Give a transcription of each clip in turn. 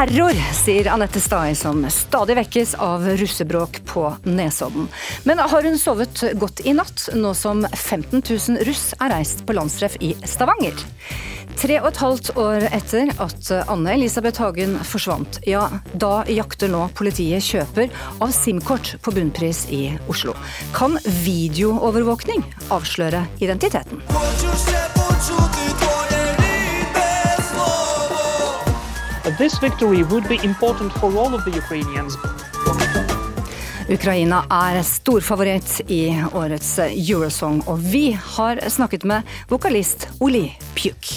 Terror, sier Anette Stai, som stadig vekkes av russebråk på Nesodden. Men har hun sovet godt i natt, nå som 15 000 russ er reist på landstreff i Stavanger? Tre og et halvt år etter at Anne Elisabeth Hagen forsvant, ja, da jakter nå politiet kjøper av SIM-kort på bunnpris i Oslo. Kan videoovervåkning avsløre identiteten? This victory would be important for all of the Ukrainians. Ukraina er storfavoritt i årets Eurosong, og vi har snakket med vokalist Oli Pjuk.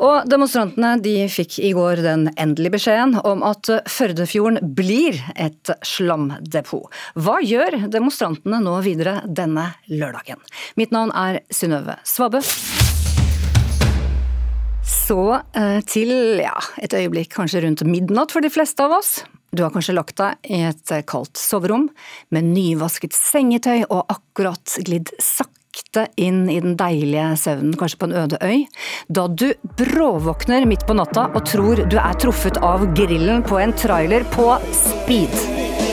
Og demonstrantene de fikk i går den endelige beskjeden om at Førdefjorden blir et slamdepot. Hva gjør demonstrantene nå videre denne lørdagen? Mitt navn er Synnøve Svabø. Så eh, til ja, et øyeblikk kanskje rundt midnatt for de fleste av oss. Du har kanskje lagt deg i et eh, kaldt soverom med nyvasket sengetøy og akkurat glidd sakte inn i den deilige søvnen, kanskje på en øde øy, da du bråvåkner midt på natta og tror du er truffet av grillen på en trailer på speed.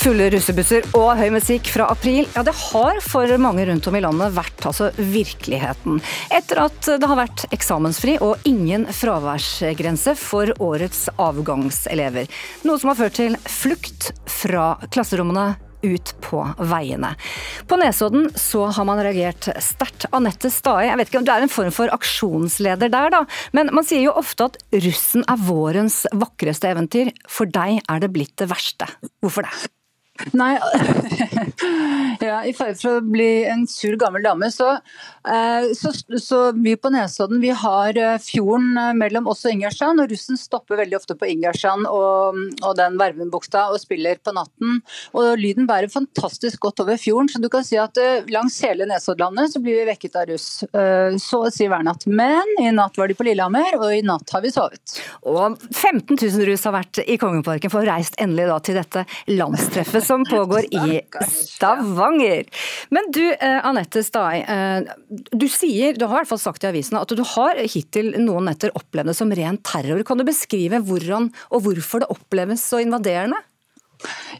Fulle russebusser og høy musikk fra april, ja det har for mange rundt om i landet vært altså virkeligheten. Etter at det har vært eksamensfri og ingen fraværsgrense for årets avgangselever. Noe som har ført til flukt fra klasserommene ut på veiene. På Nesodden så har man reagert sterkt. Anette Stai, jeg vet ikke om du er en form for aksjonsleder der, da, men man sier jo ofte at russen er vårens vakreste eventyr. For deg er det blitt det verste. Hvorfor det? Nei, ja, i fare for å bli en sur gammel dame, så, eh, så, så vi på Nesodden vi har eh, fjorden eh, mellom oss og Ingjerdstrand. Og russen stopper veldig ofte på Ingjerdstrand og, og den Vervenbukta og spiller på natten. Og lyden bærer fantastisk godt over fjorden, så du kan si at langs hele Nesoddlandet så blir vi vekket av russ. Så å si hver natt. Men i natt var de på Lillehammer, og i natt har vi sovet. Og 15 000 russ har vært i Kongeparken for å reist endelig da til dette landstreffet som pågår i Stavanger. Men du eh, Anette Stai, eh, du sier, du har i hvert fall sagt i avisene at du har hittil noen netter opplevd det som ren terror. Kan du beskrive hvordan og hvorfor det oppleves så invaderende?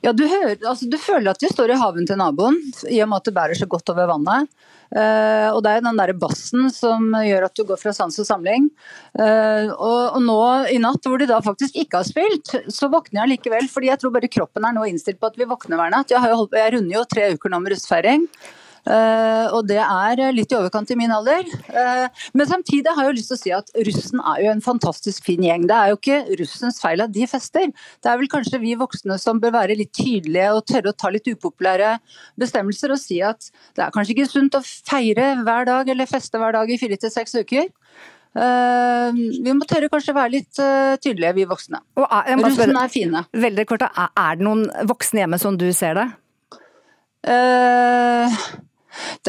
Ja, du, hører, altså, du føler at vi står i haven til naboen, i og med at det bærer så godt over vannet. Uh, og Det er den der bassen som gjør at du går fra sans og samling. Uh, og, nå i natt, hvor de da faktisk ikke har spilt, så våkner jeg likevel. fordi jeg tror bare kroppen er nå innstilt på at vi våkner hver natt. Jeg, har jo holdt, jeg runder jo tre uker nå med russfeiring. Uh, og det er litt i overkant i min alder. Uh, men samtidig har jeg lyst til å si at russen er jo en fantastisk fin gjeng. Det er jo ikke russens feil at de fester. Det er vel kanskje vi voksne som bør være litt tydelige og tørre å ta litt upopulære bestemmelser og si at det er kanskje ikke sunt å feire hver dag eller feste hver dag i fire til seks uker. Uh, vi må tørre kanskje være litt uh, tydelige, vi voksne. Er, Russen er fine. Veldig kort, Er det noen voksne hjemme som du ser det? Uh,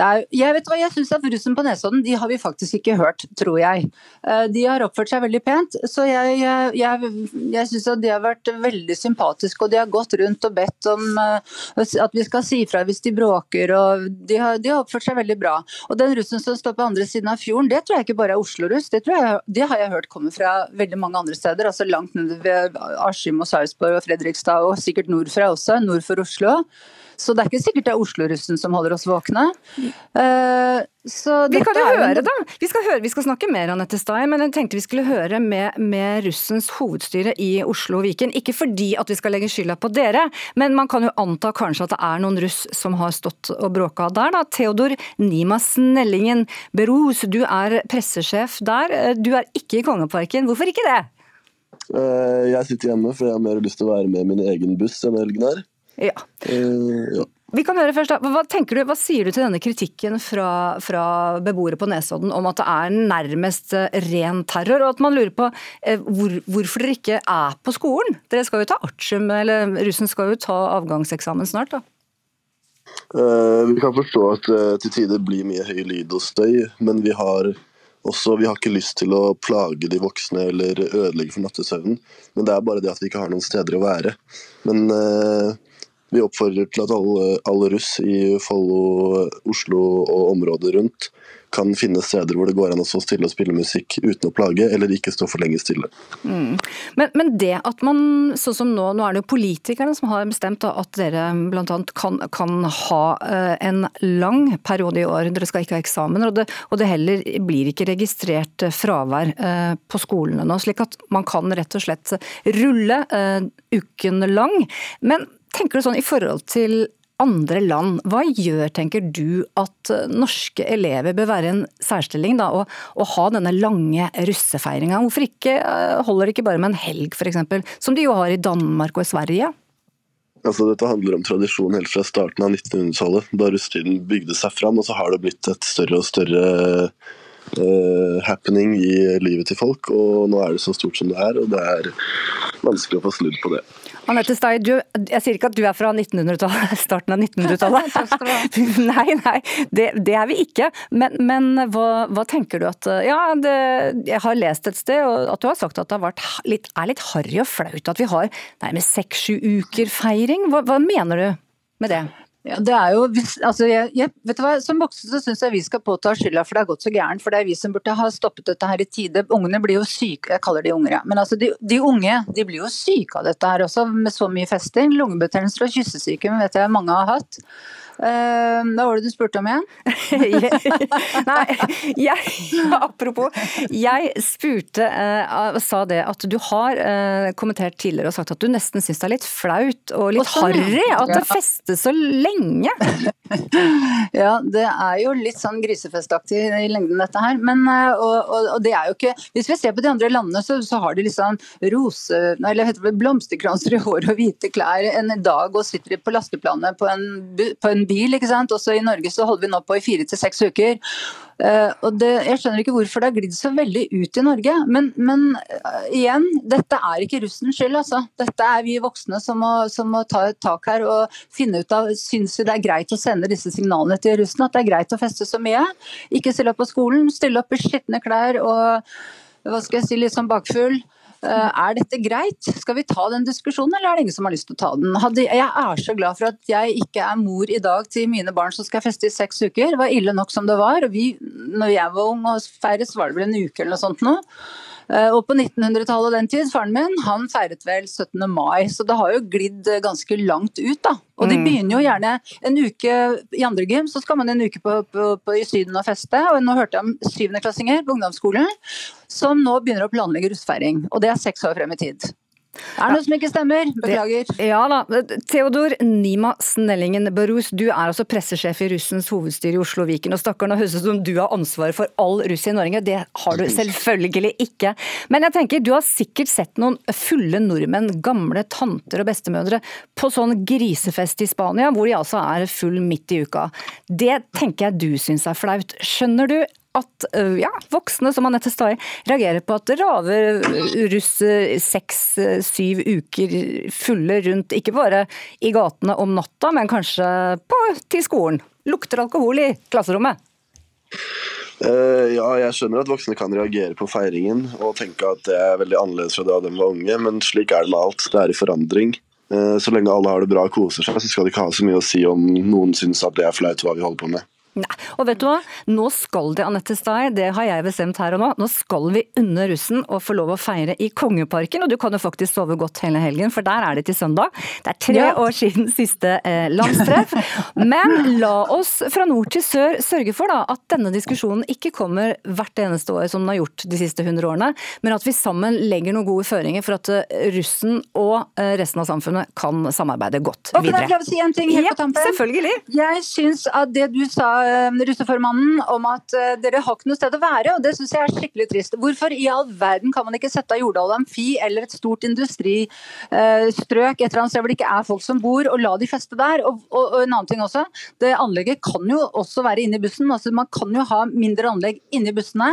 er, jeg vet hva, jeg synes at Russen på Nesodden de har vi faktisk ikke hørt, tror jeg. Eh, de har oppført seg veldig pent, så jeg, jeg, jeg, syns at de har vært veldig sympatiske. Og de har gått rundt og bedt om eh, at vi skal si fra hvis de bråker. og De har, de har oppført seg veldig bra. Og den russen som står på andre siden av fjorden, det tror jeg ikke bare er Oslo-russ. Det, det, har jeg hørt komme fra veldig mange andre steder. altså Langt nede ved Askim og Sarpsborg og Fredrikstad, og sikkert nordfra også, nord for Oslo. Så det er ikke sikkert det er Oslo-russen som holder oss våkne. Uh, vi kan jo høre, da! Vi skal, høre, vi skal snakke mer Anette Stein, men jeg tenkte vi skulle høre med, med russens hovedstyre i Oslo og Viken. Ikke fordi at vi skal legge skylda på dere, men man kan jo anta kanskje at det er noen russ som har stått og bråka der, da. Theodor Nima Snellingen Berus, du er pressesjef der. Du er ikke i Kongeparken. Hvorfor ikke det? Eh, jeg sitter hjemme, for jeg har mer lyst til å være med min egen buss denne helgen her. Ja. Eh, ja. Vi kan høre først da. Hva, tenker du, hva sier du til denne kritikken fra, fra beboere på Nesodden om at det er nærmest eh, ren terror, og at man lurer på eh, hvor, hvorfor dere ikke er på skolen? Dere skal jo ta artium, eller russen skal jo ta avgangseksamen snart, da. Vi kan forstå at det til tider blir mye høy lyd og støy, men vi har også, vi har ikke lyst til å plage de voksne eller ødelegge for nattesøvnen. Men det er bare det at vi ikke har noen steder å være. Men eh, vi oppfordrer til at alle, alle russ i Follo, Oslo og området rundt kan finne steder hvor det går an å stå stille og spille musikk uten å plage, eller ikke stå for lenge stille. Mm. Men, men, det at man, sånn som nå, nå er det jo politikerne som har bestemt at dere bl.a. Kan, kan ha uh, en lang periode i år, dere skal ikke ha eksamen, og det, og det heller blir ikke registrert fravær uh, på skolene nå, slik at man kan rett og slett rulle uh, uken lang. Men tenker du sånn i forhold til andre land, hva gjør, tenker du, at eh, norske elever bør være en særstilling da, og, og, ha denne lange russefeiringa? Hvorfor ikke, eh, holder det ikke bare med en helg, f.eks., som de jo har i Danmark og i Sverige? Altså, dette handler om tradisjon helt fra starten av 1900-tallet, da russetiden bygde seg fram. Og så har det blitt et større og større uh, happening i livet til folk. Og nå er det så stort som det er, og det er vanskelig å få snudd på det. Anette Stei, du, jeg sier ikke at du er fra 1900-tallet, starten av 1900-tallet. nei, nei, det, det, er vi ikke. Men, men hva, hva, tenker du at Ja, det, jeg har lest et sted at du har sagt at det har litt, er litt harry og flaut at vi har nærmest seks-sju uker feiring. Hva, hva mener du med det? Ja, det er jo, altså jeg, jeg, vet du hva, Som voksne så syns jeg vi skal påta skylda for det har gått så gærent. For det er vi som burde ha stoppet dette her i tide. Ungene blir jo syke, jeg kaller de unger, ja. Men altså de, de unge de blir jo syke av dette her også, med så mye festing. Lungebetennelser og kyssesyke vet jeg mange har hatt. Uh, hva var det du spurte om igjen? Nei, jeg, apropos. Jeg spurte og uh, sa det at du har uh, kommentert tidligere og sagt at du nesten syns det er litt flaut og litt sånn, harry at det festes så lenge. ja, det er jo litt sånn grisefestaktig i lengden dette her. Men, eh, og, og, og, det er jo ikke Hvis vi ser på de andre landene, så, så har de liksom rose... Eller heter det blomsterkranser i håret og hvite klær en dag og sitter på lasteplanet på en, på en bil, ikke sant. Også i Norge så holder vi nå på i fire til seks uker. Uh, og det, jeg skjønner ikke hvorfor det har glidd så veldig ut i Norge. Men, men uh, igjen, dette er ikke russens skyld. Altså. Dette er vi voksne som må, som må, ta et tak her og finne ut av Syns vi det er greit å sende disse signalene til russen? At det er greit å feste så mye? Ikke stille opp på skolen, stille opp i skitne klær og hva skal jeg si, litt sånn bakfull. Eh, er dette greit? Skal vi ta den diskusjonen, eller er det ingen som har lyst til å ta den? Jeg er så glad for at jeg ikke er mor i dag til mine barn som skal feste i seks uker. Det var ille nok som det var. og vi, når jeg var ung og feiret, så var det vel en uke eller noe sånt nå. Eh, og på 1900-tallet og den tid, faren min, han feiret vel 17. mai, så det har jo glidd ganske langt ut, da. Og de mm. begynner jo gjerne en uke i andre gym, så skal man en uke på, på, på, i Syden og feste. Og nå hørte jeg om syvendeklassinger på ungdomsskolen som nå begynner å planlegge russefeiring. Og det er seks år frem i tid. Det er noe som ikke stemmer, beklager. Det, ja da. Theodor Nima Snellingen Barus, du er altså pressesjef i russens hovedstyre i Oslo Viken. Og stakkar, nå høres det ut som du har ansvaret for all russ i Norge. Det har du selvfølgelig ikke. Men jeg tenker, du har sikkert sett noen fulle nordmenn, gamle tanter og bestemødre, på sånn grisefest i Spania, hvor de altså er full midt i uka. Det tenker jeg du syns er flaut. Skjønner du at ja, voksne som Anette Stae reagerer på at raver russ seks-syv uker fulle rundt, ikke bare i gatene om natta, men kanskje på, til skolen. Lukter alkohol i klasserommet. Uh, ja, jeg skjønner at voksne kan reagere på feiringen og tenke at det er veldig annerledes fra da de var unge, men slik er det med alt. Det er i forandring. Uh, så lenge alle har det bra og koser seg, så skal det ikke ha så mye å si om noen syns at det er flaut hva vi holder på med. Nei, og vet du hva? Nå skal det, Anette Stay, det har jeg bestemt her og nå. Nå skal vi unne russen å få lov å feire i Kongeparken, og du kan jo faktisk sove godt hele helgen, for der er det til søndag. Det er tre ja. år siden siste eh, landstreff. Men la oss fra nord til sør sørge for da, at denne diskusjonen ikke kommer hvert eneste år som den har gjort de siste 100 årene, men at vi sammen legger noen gode føringer for at eh, russen og eh, resten av samfunnet kan samarbeide godt videre. Og kan jeg prøve å si en ting helt på tampen? Ja, selvfølgelig. Jeg syns at det du sa russeformannen om at dere har ikke noe sted å være, og det syns jeg er skikkelig trist. Hvorfor i all verden kan man ikke sette av Jordal Amfi eller et stort industristrøk et eller annet sted hvor det ikke er folk som bor, og la de feste der? Og, og, og en annen ting også, det anlegget kan jo også være inne i bussen. altså Man kan jo ha mindre anlegg inni bussene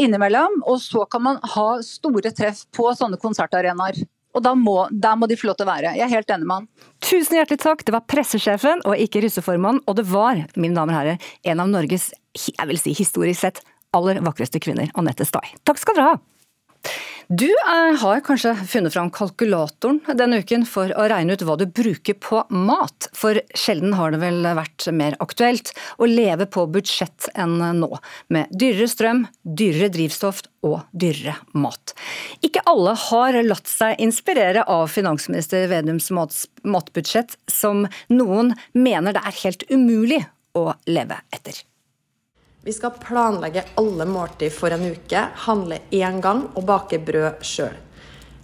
innimellom, og så kan man ha store treff på sånne konsertarenaer. Og da må, Der må de få lov til å være. Jeg er helt enig med han. Tusen hjertelig takk. Det var pressesjefen og ikke russeformannen. Og det var, mine damer og herrer, en av Norges, jeg vil si historisk sett, aller vakreste kvinner, Anette Stai. Takk skal dere ha. Du eh, har kanskje funnet fram kalkulatoren denne uken for å regne ut hva du bruker på mat, for sjelden har det vel vært mer aktuelt å leve på budsjett enn nå, med dyrere strøm, dyrere drivstoff og dyrere mat. Ikke alle har latt seg inspirere av finansminister Vedums matbudsjett, som noen mener det er helt umulig å leve etter. Vi skal planlegge alle måltid for en uke, handle én gang og bake brød sjøl.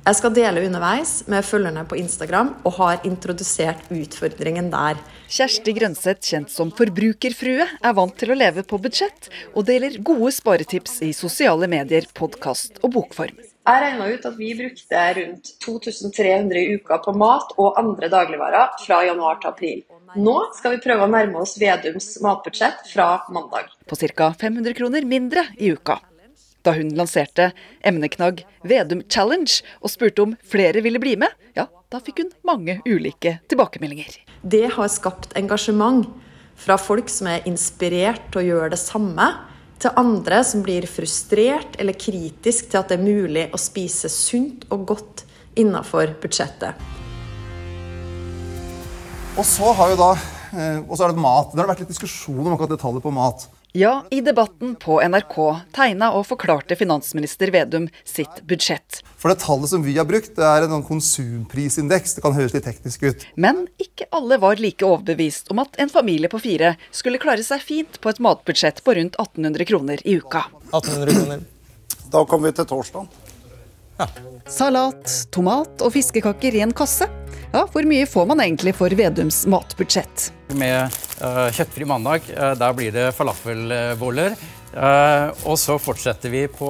Jeg skal dele underveis med følgerne på Instagram, og har introdusert utfordringen der. Kjersti Grønseth, kjent som forbrukerfrue, er vant til å leve på budsjett, og deler gode sparetips i sosiale medier, podkast og bokform. Jeg regna ut at vi brukte rundt 2300 i uka på mat og andre dagligvarer fra januar til april. Nå skal vi prøve å nærme oss Vedums matbudsjett fra mandag. På ca. 500 kroner mindre i uka. Da hun lanserte emneknagg Vedum Challenge og spurte om flere ville bli med, ja, da fikk hun mange ulike tilbakemeldinger. Det har skapt engasjement fra folk som er inspirert til å gjøre det samme, til andre som blir frustrert eller kritisk til at det er mulig å spise sunt og godt innafor budsjettet. Og så har jo da, eh, og så er det mat. Det har vært litt diskusjon om akkurat det tallet på mat. Ja, i debatten på NRK tegna og forklarte finansminister Vedum sitt budsjett. For det tallet som vi har brukt, det er en sånn konsumprisindeks. Det kan høres litt teknisk ut. Men ikke alle var like overbevist om at en familie på fire skulle klare seg fint på et matbudsjett på rundt 1800 kroner i uka. 1800 kroner. Da kommer vi til torsdag. Ja. Salat, tomat og fiskekaker i en kasse. Ja, Hvor mye får man egentlig for Vedums matbudsjett? Med uh, kjøttfri mandag, uh, der blir det falafelboller. Uh, og så fortsetter vi på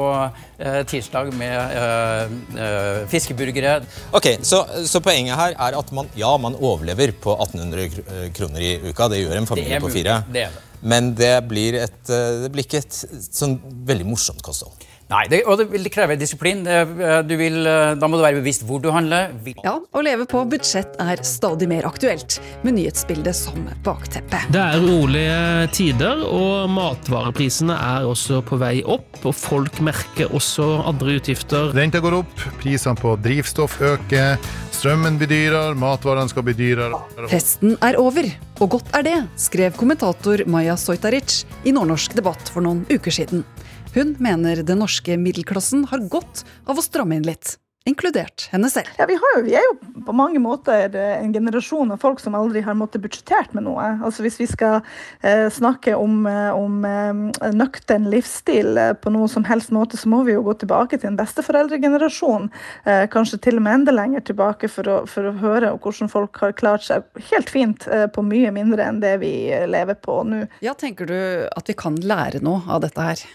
tirsdag med fiskeburgere. Ok, så, så, poenget her er at man, ja, man overlever på 1800 kroner i uka. Det gjør en familie på fire. Det er det. Men det blir, et, det blir ikke et sånn veldig morsomt kosthold. Nei, det, og det vil kreve disiplin. Vil, da må du være bevisst hvor du handler. Ja, Å leve på budsjett er stadig mer aktuelt, med nyhetsbildet som bakteppe. Det er rolige tider, og matvareprisene er også på vei opp. Og folk merker også andre utgifter. Renta går opp, prisene på drivstoff øker, strømmen blir dyrere, matvarene skal bli dyrere. Festen er over, og godt er det, skrev kommentator Maja Sojtaric i Nordnorsk debatt for noen uker siden. Hun mener den norske middelklassen har godt av å stramme inn litt. Inkludert henne selv. Ja, vi, jo, vi, er jo på mange måter en generasjon av folk som aldri har måttet budsjettert med noe. Altså Hvis vi skal eh, snakke om, eh, om eh, nøktern livsstil eh, på noe som helst måte, så må vi jo gå tilbake til en besteforeldregenerasjon. Eh, kanskje til og med enda lenger tilbake for å, for å høre hvordan folk har klart seg helt fint eh, på mye mindre enn det vi lever på nå. Ja, Tenker du at vi kan lære noe av dette her?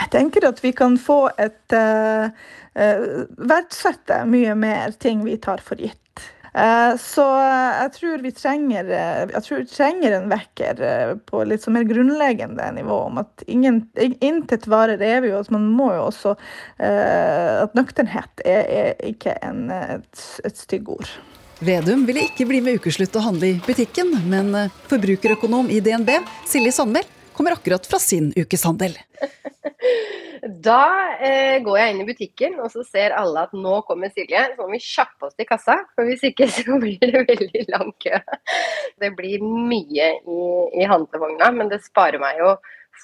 Jeg tenker at vi kan få et uh, Verdsette mye mer ting vi tar for gitt. Uh, så jeg tror vi trenger, tror vi trenger en vekker på litt mer grunnleggende nivå om at intet varer evig, og at man må jo også At nøkternhet er, er ikke en, et, et styggord. Vedum ville ikke bli med ukeslutt og handle i butikken, men forbrukerøkonom i DNB, Silje Sandmæl, kommer akkurat fra sin ukeshandel. Da eh, går jeg inn i butikken, og så ser alle at nå kommer Silje. Så må vi kjappe oss til kassa, for hvis ikke så blir det veldig lang kø. Det blir mye i, i handlevogna, men det sparer meg jo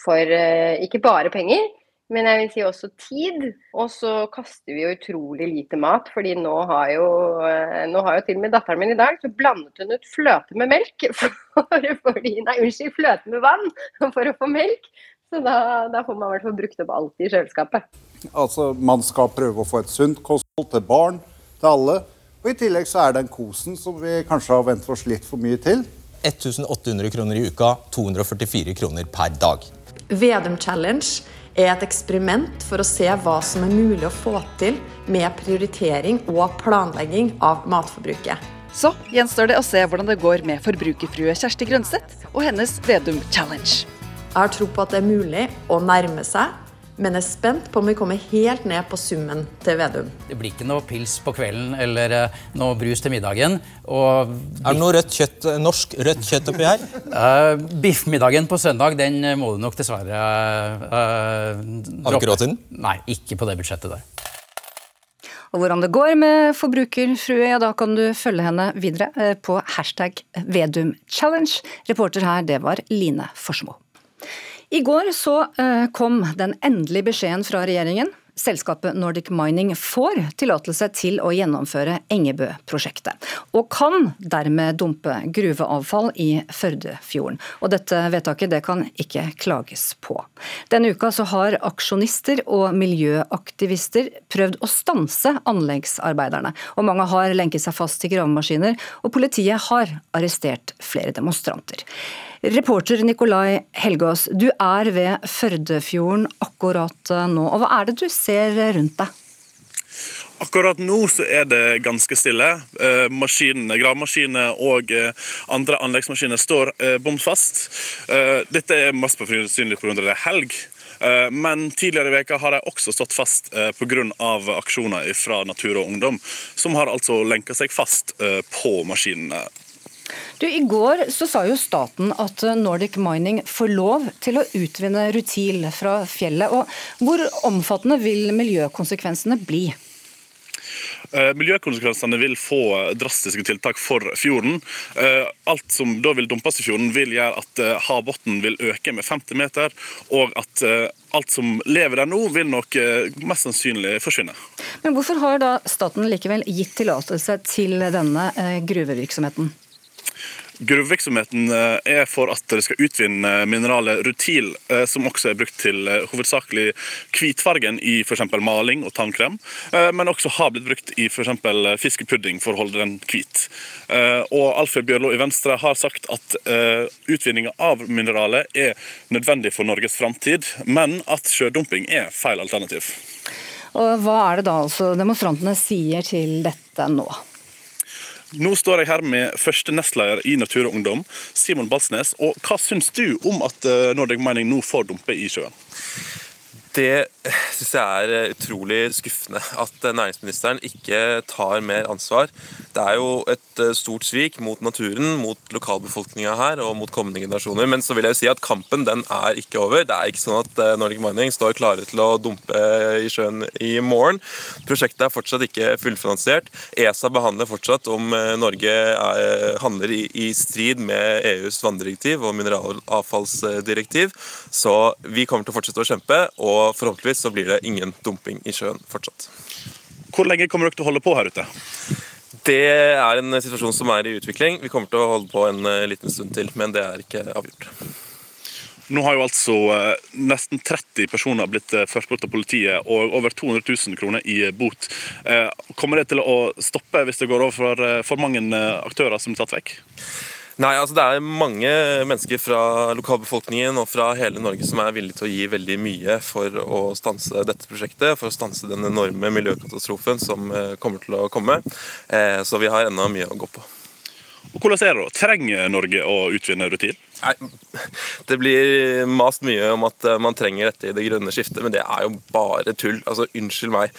for eh, ikke bare penger, men jeg vil si også tid. Og så kaster vi jo utrolig lite mat, fordi nå har jo, eh, nå har jo til og med datteren min i dag så blandet hun ut fløte med melk. For, fordi, nei, unnskyld, fløte med vann for å få melk. Så da, da får man i hvert fall brukt opp alt i kjøleskapet. Altså, Man skal prøve å få et sunt kosthold til barn, til alle. Og i tillegg så er den kosen som vi kanskje har vent oss litt for mye til. 1800 kroner i uka, 244 kroner per dag. Vedum Challenge er et eksperiment for å se hva som er mulig å få til med prioritering og planlegging av matforbruket. Så gjenstår det å se hvordan det går med forbrukerfrue Kjersti Grønseth og hennes Vedum Challenge. Jeg har tro på at det er mulig å nærme seg, men er spent på om vi kommer helt ned på summen til Vedum. Det blir ikke noe pils på kvelden eller eh, noe brus til middagen. Og Er det noe rødt kjøtt, norsk rødt kjøtt oppi her? Uh, Biffmiddagen på søndag den må du nok dessverre uh, Har du ikke råd til den? Nei, ikke på det budsjettet der. Og hvordan det går med forbrukerfrue, ja da kan du følge henne videre eh, på hashtag Vedum Challenge. Reporter her, det var Line Forsmo. I går så eh, kom den endelige beskjeden fra regjeringen. Selskapet Nordic Mining får tillatelse til å gjennomføre Engebø-prosjektet, og kan dermed dumpe gruveavfall i Førdefjorden. Og dette vedtaket det kan ikke klages på. Denne uka så har aksjonister og miljøaktivister prøvd å stanse anleggsarbeiderne, og mange har lenket seg fast til gravemaskiner, og politiet har arrestert flere demonstranter. Reporter Nikolai Helgaas, du er ved Førdefjorden akkurat nå, og hva er det du ser rundt deg? Akkurat nå så er det ganske stille. Eh, maskinene, Gravemaskiner og eh, andre anleggsmaskiner står eh, bom fast. Eh, dette er mest sannsynlig pga. det er helg. Eh, Men tidligere i veka har de også stått fast pga. aksjoner fra Natur og Ungdom, som har altså lenka seg fast på maskinene. Du, I går så sa jo staten at Nordic Mining får lov til å utvinne rutil fra fjellet. og Hvor omfattende vil miljøkonsekvensene bli? Eh, Miljøkonsekvensene vil få drastiske tiltak for fjorden. Eh, Alt som da vil dumpes i fjorden, vil gjøre at eh, havbunnen vil øke med 50 meter, og at eh, alt som lever der nå, vil nok eh, mest sannsynlig forsvinne. Men hvorfor har da staten likevel gitt tillatelse til denne eh, gruvevirksomheten? Gruvevirksomheten eh, er for at det skal utvinne mineralet rutil, eh, som også er brukt til eh, hovedsakelig hvitfargen i f.eks. maling og tannkrem, men også har blitt brukt i f.eks. fiskepudding for å holde den hvit. Og Alfred Bjørlo i Venstre har sagt at utvinninga av mineralet er nødvendig for Norges framtid, men at sjødumping er feil alternativ. Og Hva er det da altså demonstrantene sier til dette nå? Nå står jeg her med første nestleder i Natur og Ungdom, Simon Balsnes. Og hva syns du om at eh, Nordic Mining nå får dumpe i sjøen? Det syns jeg er eh, utrolig skuffende. At eh, næringsministeren ikke tar mer ansvar. Det er jo et stort svik mot naturen, mot lokalbefolkninga her og mot kommende generasjoner. Men så vil jeg jo si at kampen den er ikke over. Det er ikke sånn at Nordic Mining står klare til å dumpe i sjøen i morgen. Prosjektet er fortsatt ikke fullfinansiert. ESA behandler fortsatt om Norge er, handler i, i strid med EUs vanndirektiv og mineralavfallsdirektiv. Så vi kommer til å fortsette å kjempe. og og forhåpentligvis så blir det ingen dumping i sjøen fortsatt. Hvor lenge kommer dere til å holde på her ute? Det er en situasjon som er i utvikling. Vi kommer til å holde på en eh, liten stund til, men det er ikke avgjort. Nå har jo altså eh, nesten 30 personer blitt eh, ført bort av politiet og over 200 000 kroner i bot. Kommer det til å stoppe hvis det går over for, mange aktører som er tatt vekk? Nei, altså Det er mange mennesker fra lokalbefolkningen og fra hele Norge som er villige til å gi veldig mye for å stanse dette prosjektet, for å stanse den enorme miljøkatastrofen som eh, kommer til å komme. Eh, så vi har ennå mye å gå på. Og Hvordan er det da? Trenger Norge å utvinne rutil? Nei, Det blir mast mye om at eh, man trenger dette i det grønne skiftet, men det er jo bare tull. Altså, Unnskyld meg.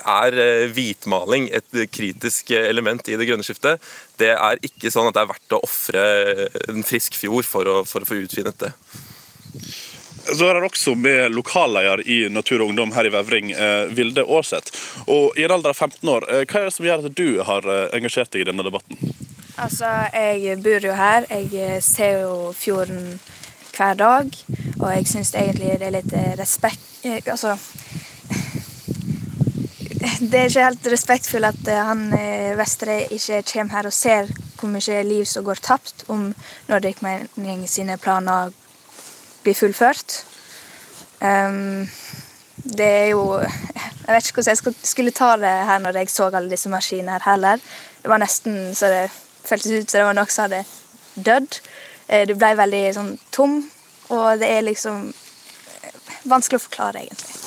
Er eh, hvitmaling et kritisk element i det grønne skiftet? Det er ikke sånn at det er verdt å ofre en frisk fjord for å, for å få utvinnet det. Så er det også med lokalleder i Natur og Ungdom her i Vevring, eh, Vilde Aarseth. Og I en alder av 15 år, eh, hva er det som gjør at du har engasjert deg i denne debatten? Altså, jeg bor jo her. Jeg ser jo fjorden hver dag. Og jeg syns egentlig det er litt respekt eh, Altså Det er ikke helt respektfullt at eh, han eh, Vestre ikke kommer her og ser hvor mye liv som går tapt om Nordic Mening sine planer blir fullført. Um, det er jo Jeg vet ikke hvordan jeg skulle ta det her når jeg så alle disse maskinene her heller. Det var nesten så det føltes ut som det var noe som hadde dødd. Du det ble veldig sånn tom, og det er liksom eh, vanskelig å forklare, egentlig.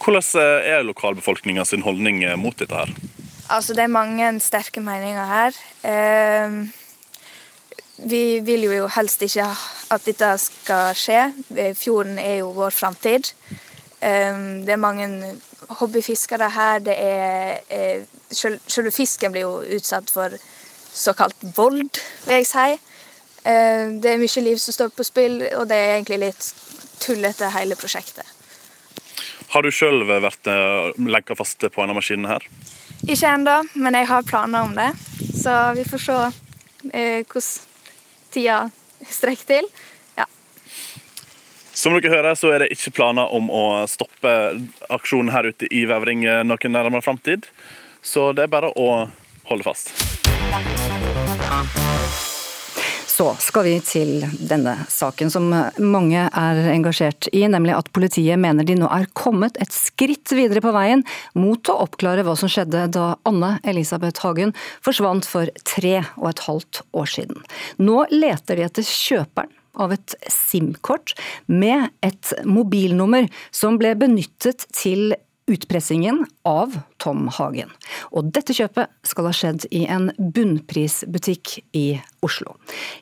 Hvordan eh, er lokalbefolkninga sin holdning mot dette her? Altså, det er mange sterke meninger her. Eh, vi vil jo helst ikke at dette skal skje. Fjorden er jo vår framtid. Eh, det er mange hobbyfiskere her. Det er Selve fisken blir jo utsatt for såkalt vold, vil jeg si. Eh, det er mye liv som står på spill, og det er egentlig litt tullete, hele prosjektet. Har du sjøl vært eh, lenka fast på denne maskinen her? Ikke ennå, men jeg har planer om det. Så vi får se eh, hvordan tida strekker til. Ja. Som dere hører, så er det ikke planer om å stoppe aksjonen her ute i Vevring noen nærmere framtid. Så det er bare å holde fast. Så skal vi til denne saken som mange er engasjert i, nemlig at politiet mener de nå er kommet et skritt videre på veien mot å oppklare hva som skjedde da Anne Elisabeth Hagen forsvant for tre og et halvt år siden. Nå leter de etter kjøperen av et SIM-kort med et mobilnummer som ble benyttet til utpressingen av Tom Hagen. Og dette kjøpet skal ha skjedd i en bunnprisbutikk i Oslo.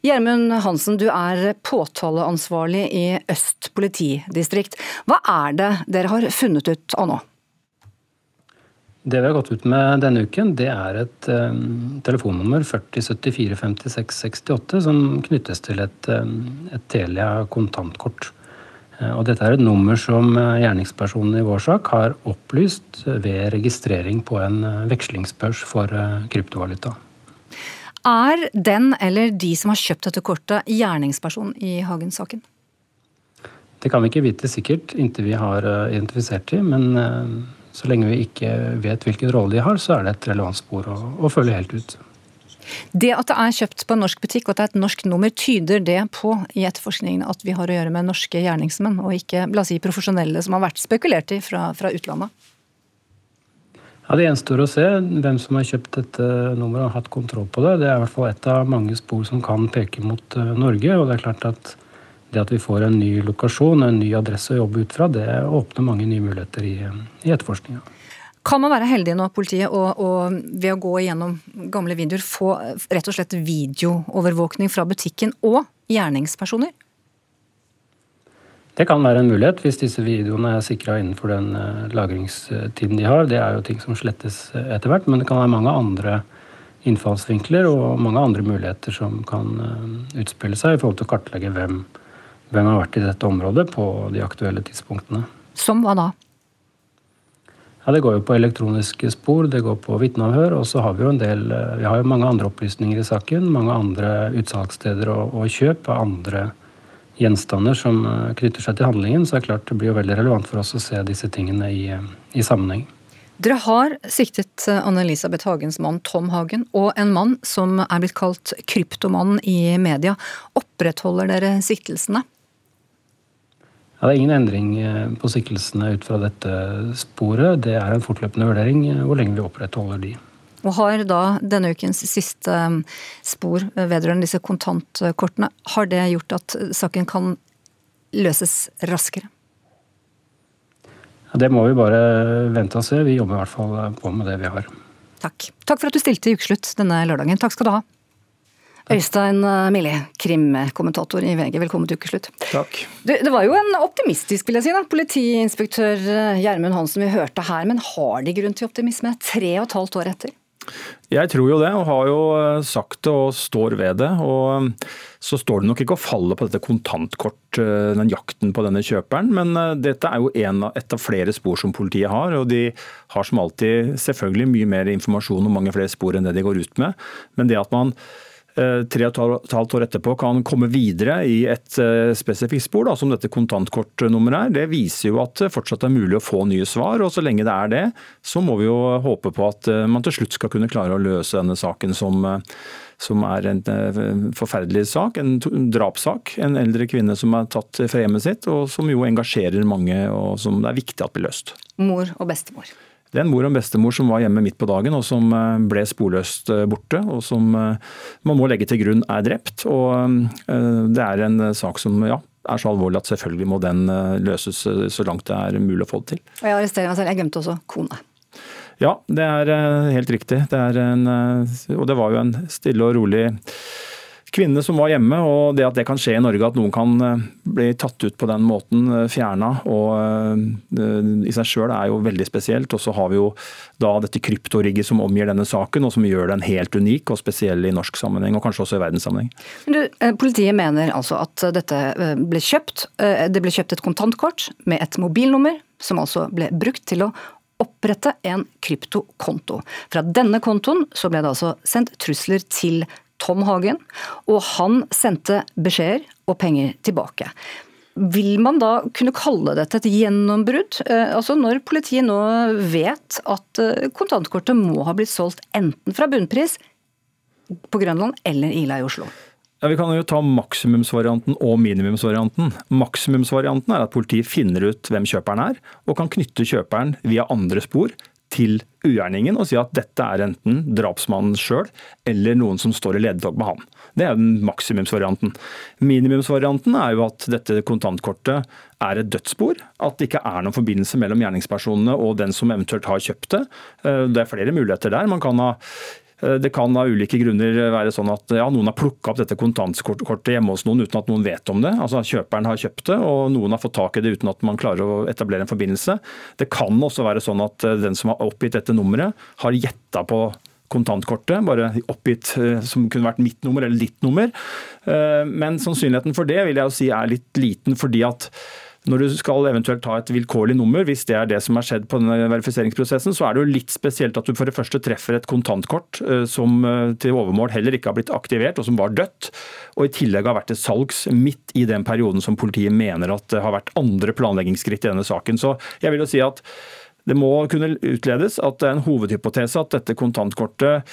Gjermund Hansen, du er påtaleansvarlig i Øst politidistrikt. Hva er det dere har funnet ut av nå? Det vi har gått ut med denne uken, det er et um, telefonnummer 40745668 som knyttes til et, um, et Telia kontantkort. Eh, og dette er et nummer som eh, gjerningspersonen i vår sak har opplyst ved registrering på en eh, vekslingsbørs for kryptovaluta. Er den eller de som har kjøpt dette kortet, gjerningsperson i Hagen-saken? Det kan vi ikke vite sikkert inntil vi har identifisert dem, men så lenge vi ikke vet hvilken rolle de har, så er det et relevant spor å, å følge helt ut. Det at det er kjøpt på en norsk butikk og at det er et norsk nummer, tyder det på i etterforskningen at vi har å gjøre med norske gjerningsmenn, og ikke la oss si, profesjonelle som har vært spekulert i fra, fra utlandet? Ja, Det gjenstår å se hvem som har kjøpt dette nummeret og hatt kontroll på det. Det er i hvert fall et av mange spor som kan peke mot eh, Norge. og det er klart at det at vi får en ny lokasjon, en ny adresse å jobbe ut fra, det åpner mange nye muligheter i, i etterforskninga. Kan man være heldig nå, politiet, og, og, ved å gå igjennom gamle videoer få rett og slett videoovervåkning fra butikken og gjerningspersoner? Det kan være en mulighet hvis disse videoene er sikra innenfor den eh, lagringstiden de har. Det er jo ting som slettes etter hvert, men det kan være mange andre innfallsvinkler og mange andre muligheter som kan eh, utspille seg i forhold til å kartlegge hvem, hvem har vært i dette området på de aktuelle tidspunktene. Som hva da? Ja, Det går jo på elektroniske spor, det går på vitneavhør, og så har vi jo en del eh, Vi har jo mange andre opplysninger i saken. Mange andre utsalgssteder og, og kjøp av andre gjenstander som eh, knytter seg til handlingen. Så det er klart det blir jo veldig relevant for oss å se disse tingene i, i sammenheng. Dere har siktet eh, Anne-Elisabeth Hagens mann Tom Hagen, og en mann som er blitt kalt kryptomannen i media. Opprettholder dere siktelsene? Ja, det er ingen endring eh, på siktelsene ut fra dette sporet. Det er en fortløpende vurdering eh, hvor lenge vi opprettholder de. Og Har da denne ukens siste eh, spor vedrørende disse kontantkortene, har det gjort at saken kan løses raskere? Ja, det må vi bare vente og se. Vi jobber i hvert fall på med det vi har. Takk. Takk for at du stilte i Ukeslutt denne lørdagen. Takk skal du ha. Øystein eh, Milli, krimkommentator i VG, velkommen til ukeslutt. Takk. Du, det var jo en optimistisk, vil jeg si, da. politiinspektør eh, Gjermund Hansen vi hørte her. Men har de grunn til optimisme tre og et halvt år etter? Jeg tror jo det, og har jo eh, sagt det og står ved det. Og så står det nok ikke å falle på dette kontantkort, den jakten på denne kjøperen. Men dette er jo en, et av flere spor som politiet har. Og de har som alltid selvfølgelig mye mer informasjon og mange flere spor enn det de går ut med. Men det at man tre og et halvt år etterpå kan komme videre i et eh, spesifikt spor, da, som dette kontantkortnummeret er, det viser jo at det fortsatt er mulig å få nye svar. og Så lenge det er det, så må vi jo håpe på at eh, man til slutt skal kunne klare å løse denne saken som, som er en forferdelig sak, en drapssak. En eldre kvinne som er tatt fra hjemmet sitt, og som jo engasjerer mange, og som det er viktig at blir løst. Mor og bestemor. Det er en mor og en bestemor som var hjemme midt på dagen og som eh, ble sporløst eh, borte, og som eh, man må legge til grunn er drept. Og Det er en sak som ja, er så alvorlig at selvfølgelig må den løses så langt det er mulig å få det til. Og Jeg arresterer meg selv, jeg glemte også kone. Ja, det er helt riktig. Det er en, og det var jo en stille og rolig kvinne som var hjemme, og det at det kan skje i Norge, at noen kan eh, bli tatt ut på den måten, eh, fjerna, og eh, i seg sjøl er jo veldig spesielt. Og så har vi jo da dette kryptorigget som omgir denne saken, og som gjør den helt unik og spesiell i norsk sammenheng, og kanskje også i verdenssammenheng. Du, politiet mener altså at dette ble kjøpt. Det ble kjøpt et kontantkort med et mobilnummer, som altså ble brukt til å opprette en kryptokonto. Fra denne kontoen så ble det altså sendt trusler til Tom Hagen, og han sendte beskjeder og penger tilbake. Vil man da kunne kalle dette et gjennombrudd? Eh, altså Når politiet nå vet at eh, kontantkortet må ha blitt solgt enten fra bunnpris på Grønland eller Ila i Oslo? Ja, Vi kan jo ta maksimumsvarianten og minimumsvarianten. Maksimumsvarianten er at politiet finner ut hvem kjøperen er, og kan knytte kjøperen via andre spor til ugjerningen og si at dette er enten drapsmannen sjøl eller noen som står i ledetog med han. Det er maksimumsvarianten. Minimumsvarianten er jo at dette kontantkortet er et dødsspor. At det ikke er noen forbindelse mellom gjerningspersonene og den som eventuelt har kjøpt det. Eh, det er flere muligheter der. Man kan ha det kan av ulike grunner være sånn at ja, noen har plukka opp dette kontantkortet hjemme hos noen uten at noen vet om det. Altså Kjøperen har kjøpt det, og noen har fått tak i det uten at man klarer å etablere en forbindelse. Det kan også være sånn at eh, den som har oppgitt dette nummeret, har gjetta på kontantkortet, bare oppgitt eh, som kunne vært mitt nummer eller ditt nummer. Men sannsynligheten for det vil jeg jo si er litt liten, fordi at når du skal eventuelt ta et vilkårlig nummer, hvis det er det som har skjedd på denne verifiseringsprosessen, så er det jo litt spesielt at du for det første treffer et kontantkort eh, som eh, til overmål heller ikke har blitt aktivert, og som var dødt, og i tillegg har vært til salgs midt i den perioden som politiet mener at det har vært andre planleggingsskritt i denne saken. Så jeg vil jo si at det må kunne utledes at det er en hovedhypotese at dette kontantkortet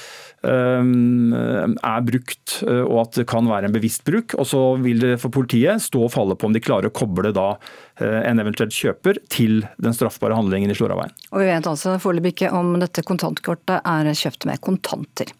ehm, er brukt, eh, og at det kan være en bevisst bruk. Og så vil det for politiet stå og falle på om de klarer å koble da eh, en eventuelt kjøper til den straffbare handlingen i Sloraveien. Og vi vet altså foreløpig ikke om dette kontantkortet er kjøpt med kontanter.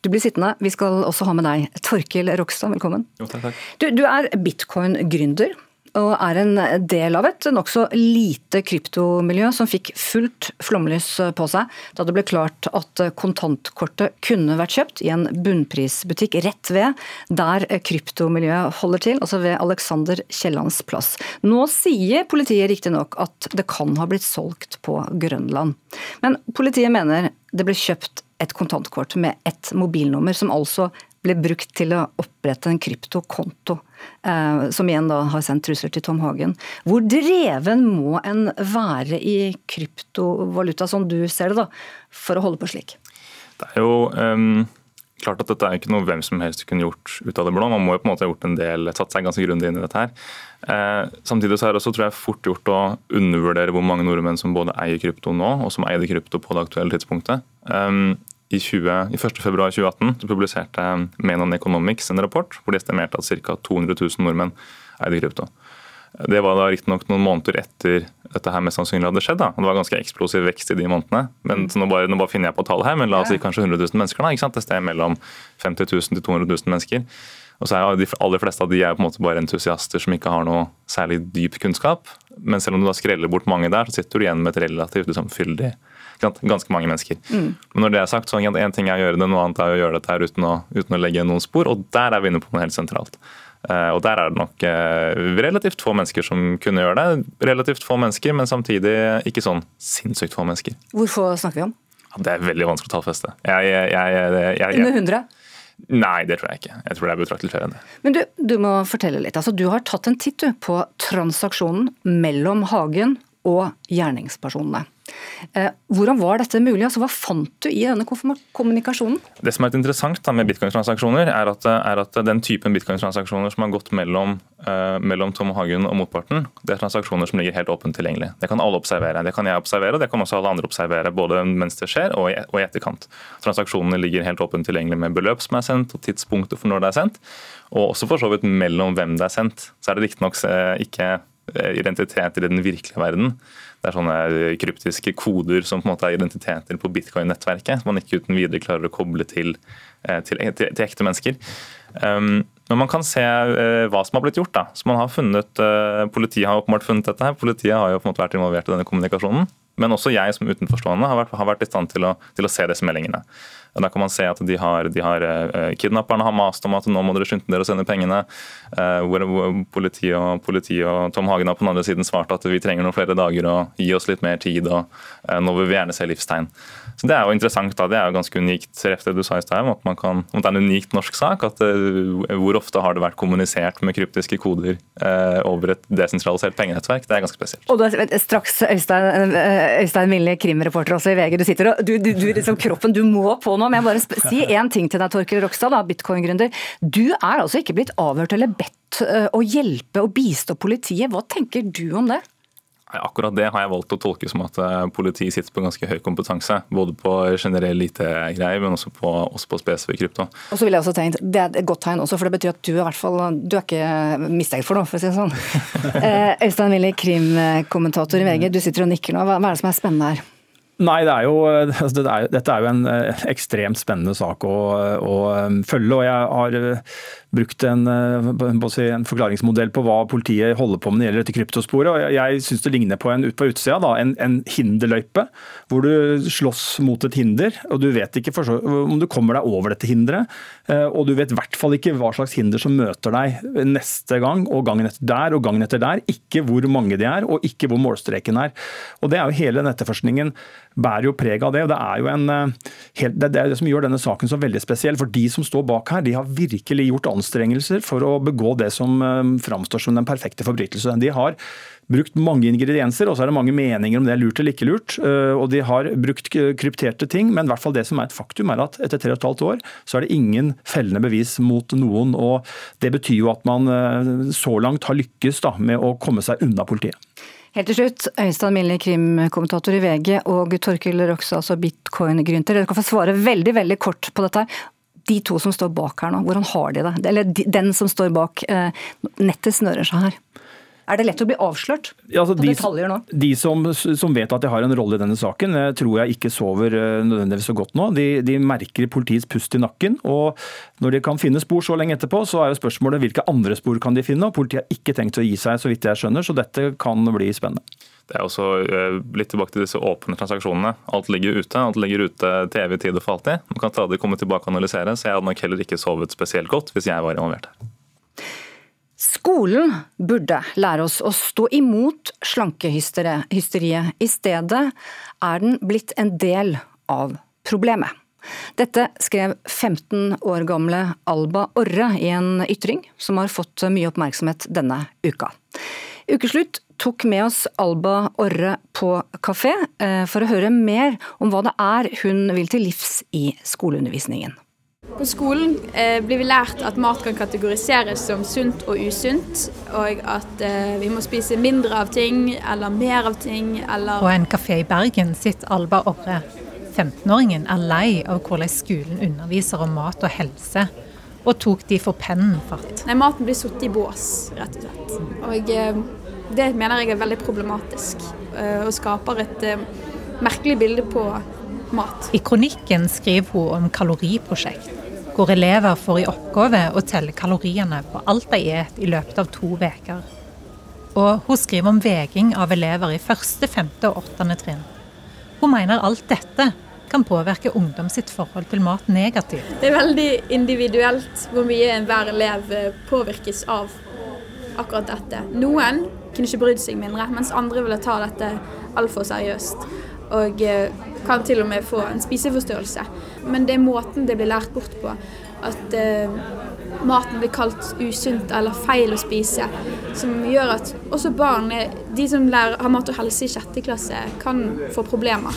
Du blir sittende. Vi skal også ha med deg Torkil Rokstad, velkommen. Jo, takk, takk. Du, du er bitcoin-gründer og er en del av et nokså lite kryptomiljø som fikk fullt flomlys på seg da det ble klart at kontantkortet kunne vært kjøpt i en bunnprisbutikk rett ved der kryptomiljøet holder til, altså ved Alexander Kiellands plass. Nå sier politiet riktignok at det kan ha blitt solgt på Grønland. Men politiet mener det ble kjøpt et kontantkort med ett mobilnummer, som altså ble brukt til å opprette en kryptokonto, eh, som igjen da har sendt trusler til Tom Hagen. Hvor dreven må en være i kryptovaluta, som du ser det, da, for å holde på slik? Det er jo um, klart at dette er ikke noe hvem som helst kunne gjort ut av det blå. Man må jo på en måte ha gjort en del, satt seg ganske grundig inn i dette her. Eh, samtidig så er det også tror jeg, fort gjort å undervurdere hvor mange nordmenn som både eier krypto nå, og som eide krypto på det aktuelle tidspunktet. Um, i, 20, i 1.2.2018 publiserte Menon Economics en rapport hvor de estimerte at ca. 200 000 nordmenn eide krypto. Det var da riktignok noen måneder etter dette her mest sannsynlig hadde skjedd. da. Det var ganske eksplosiv vekst i de månedene. men nå bare, nå bare, finner jeg på tallet her, men la oss si kanskje 100 000 mennesker. da, ikke sant? Et sted mellom 50 000 til 200 000 mennesker. Og så er De aller fleste av de er på en måte bare entusiaster som ikke har noe særlig dyp kunnskap. Men selv om du da skreller bort mange der, så sitter du igjen med et relativt liksom, fyldig Ganske mange mennesker. Mm. Men når det er sagt, så er en ting er å gjøre det, noe annet er å gjøre dette her uten å, uten å legge noen spor. Og der er vi inne på noe helt sentralt. Uh, og der er det nok uh, relativt få mennesker som kunne gjøre det. Relativt få mennesker, men samtidig ikke sånn sinnssykt få mennesker. Hvor få snakker vi om? Ja, det er veldig vanskelig å tallfeste. Jeg, jeg, jeg, Under 100? Nei, det tror jeg ikke. Jeg tror det er betraktelig flere enn det. Men du, du må fortelle litt. Altså, du har tatt en titt på transaksjonen mellom Hagen og gjerningspersonene. Eh, hvordan var dette mulig? Altså, hva fant du i denne kommunikasjonen? Det som er interessant da, med bitcoin-transaksjoner, er, er, at den typen bitcoin-transaksjoner som har gått mellom, uh, mellom Tom Hagen og motparten, det er transaksjoner som ligger helt åpent tilgjengelig. Det kan alle observere. Det kan jeg observere, det kan også alle andre observere, både mens det skjer og i, og i etterkant. Transaksjonene ligger helt åpent tilgjengelig med beløp som er sendt, og tidspunktet for når det er sendt. Og også for så vidt mellom hvem det er sendt. Så er det riktignok eh, ikke identitet i den virkelige verden. Det er sånne kryptiske koder som på en måte er identiteter på bitcoin-nettverket, som man ikke uten videre klarer å koble til, til, til, til ekte mennesker. Um, men man kan se uh, hva som har blitt gjort. da. Så man har funnet, uh, Politiet har åpenbart funnet dette. her. Politiet har jo på en måte vært involvert i denne kommunikasjonen. Men også jeg som utenforstående har vært, har vært i stand til å, til å se disse meldingene. Der kan man se at de har, de har uh, Kidnapperne har mast om at nå må dere skynde dere å sende pengene. Uh, hvor, Politiet og, politiet og Tom Hagen har på den andre siden svart at vi trenger noen flere dager og gi oss litt mer tid. og uh, Nå vil vi gjerne se livstegn. Så Det er jo interessant. da, Det er jo ganske unikt det du sa i sted, at, man kan, at det er en unikt norsk sak. at Hvor ofte har det vært kommunisert med kryptiske koder over et desentralisert pengenettverk? Det er ganske spesielt. Og du er straks Øystein, Øystein Mille, krimreporter også i VG. Du sitter og du, du, du liksom kroppen, du må på nå, men jeg bare si én ting til deg, Torkel Rokstad, bitcoin-gründer. Du er altså ikke blitt avhørt eller bedt eh, å hjelpe og bistå politiet. Hva tenker du om det? Akkurat det har jeg valgt å tolke som at eh, politiet sitter på ganske høy kompetanse. Både på generell IT-greier, men også på, også på spesifikk krypto. Og så vil jeg også tenke, Det er et godt tegn også, for det betyr at du er, i hvert fall, du er ikke mistenkt for noe, for å si det sånn. Eh, Øystein Willy, krimkommentator i VG, du sitter og nikker nå. Hva er det som er spennende her? Nei, det er jo, altså, det er, dette er jo en ekstremt spennende sak å, å følge. og jeg har brukt en, eh, en, forklaringsmodell på hva politiet holder på med når det gjelder dette kryptosporet. og Jeg syns det ligner på en ut på utsida, da, en, en, hinderløype. Hvor du slåss mot et hinder, og du vet ikke for, om du kommer deg over dette hinderet. Eh, og du vet i hvert fall ikke hva slags hinder som møter deg neste gang, og gangen etter der og gangen etter der. Ikke hvor mange de er, og ikke hvor målstreken er. Og Det er jo hele netterforskningen bærer jo preg av det. og Det er jo en, eh, det er det som gjør denne saken så veldig spesiell. For de som står bak her, de har virkelig gjort anstrengelser for å begå det som eh, framstår som den perfekte forbrytelse. De har brukt mange ingredienser, og så er det mange meninger om det er lurt eller ikke lurt. Eh, og de har brukt krypterte ting, men i hvert fall det som er et faktum, er at etter tre og et halvt år så er det ingen fellende bevis mot noen. og Det betyr jo at man så langt har lykkes da, med å komme seg unna politiet. Helt til slutt, Øystein Millie, krimkommentator i VG, og Torkil Rokse, altså bitcoin-grynter. Dere kan få svare veldig veldig kort på dette de to som står bak her nå, hvordan har de det? Eller den som står bak. Eh, nettet snører seg her. Er det lett å bli avslørt ja, altså, på de, detaljer nå? De som, som, vet at de har en rolle i denne saken, eh, tror jeg ikke sover eh, nødvendigvis så godt nå. De, de, merker politiets pust i nakken. og Når de kan finne spor så lenge etterpå, så er jo spørsmålet hvilke andre spor kan de finne. og Politiet har ikke tenkt å gi seg, så vidt jeg skjønner, så dette kan bli spennende. Det er også eh, litt tilbake til disse åpne transaksjonene. Alt ligger ute. Alt ligger ute til evig tid og for alltid. Man kan stadig komme tilbake og analysere, så jeg hadde nok heller ikke sovet spesielt godt hvis jeg var involvert her. Skolen burde lære oss å stå imot slankehysteriet. I stedet er den blitt en del av problemet. Dette skrev 15 år gamle Alba Orre i en ytring som har fått mye oppmerksomhet denne uka. Ukeslutt tok med oss Alba Orre på kafé eh, for å høre mer om hva det er hun vil til livs i skoleundervisningen. På skolen eh, blir vi lært at mat kan kategoriseres som sunt og usunt, og at eh, vi må spise mindre av ting eller mer av ting eller På en kafé i Bergen sitter Alba Orre. 15-åringen er lei av hvordan skolen underviser om mat og helse, og tok de for pennen fatt. Nei, Maten blir satt i bås, rett og slett. Og eh, det mener jeg er veldig problematisk, eh, og skaper et eh, merkelig bilde på mat. I kronikken skriver hun om kaloriprosjekt, hvor elever får i oppgave å telle kaloriene på alt de spiser i løpet av to uker. Og hun skriver om veging av elever i første, femte og åttende trinn. Hun mener alt dette kan påvirke ungdom sitt forhold til mat negativt. Det er veldig individuelt hvor mye enhver elev eh, påvirkes av akkurat dette. Noen kunne ikke brydd seg mindre, mens andre ville ta dette altfor seriøst. Og eh, kan til og med få en spiseforstyrrelse. Men det er måten det blir lært bort på. At eh, maten blir kalt usunt eller feil å spise. Som gjør at også barn, de som lærer, har mat og helse i sjette klasse, kan få problemer.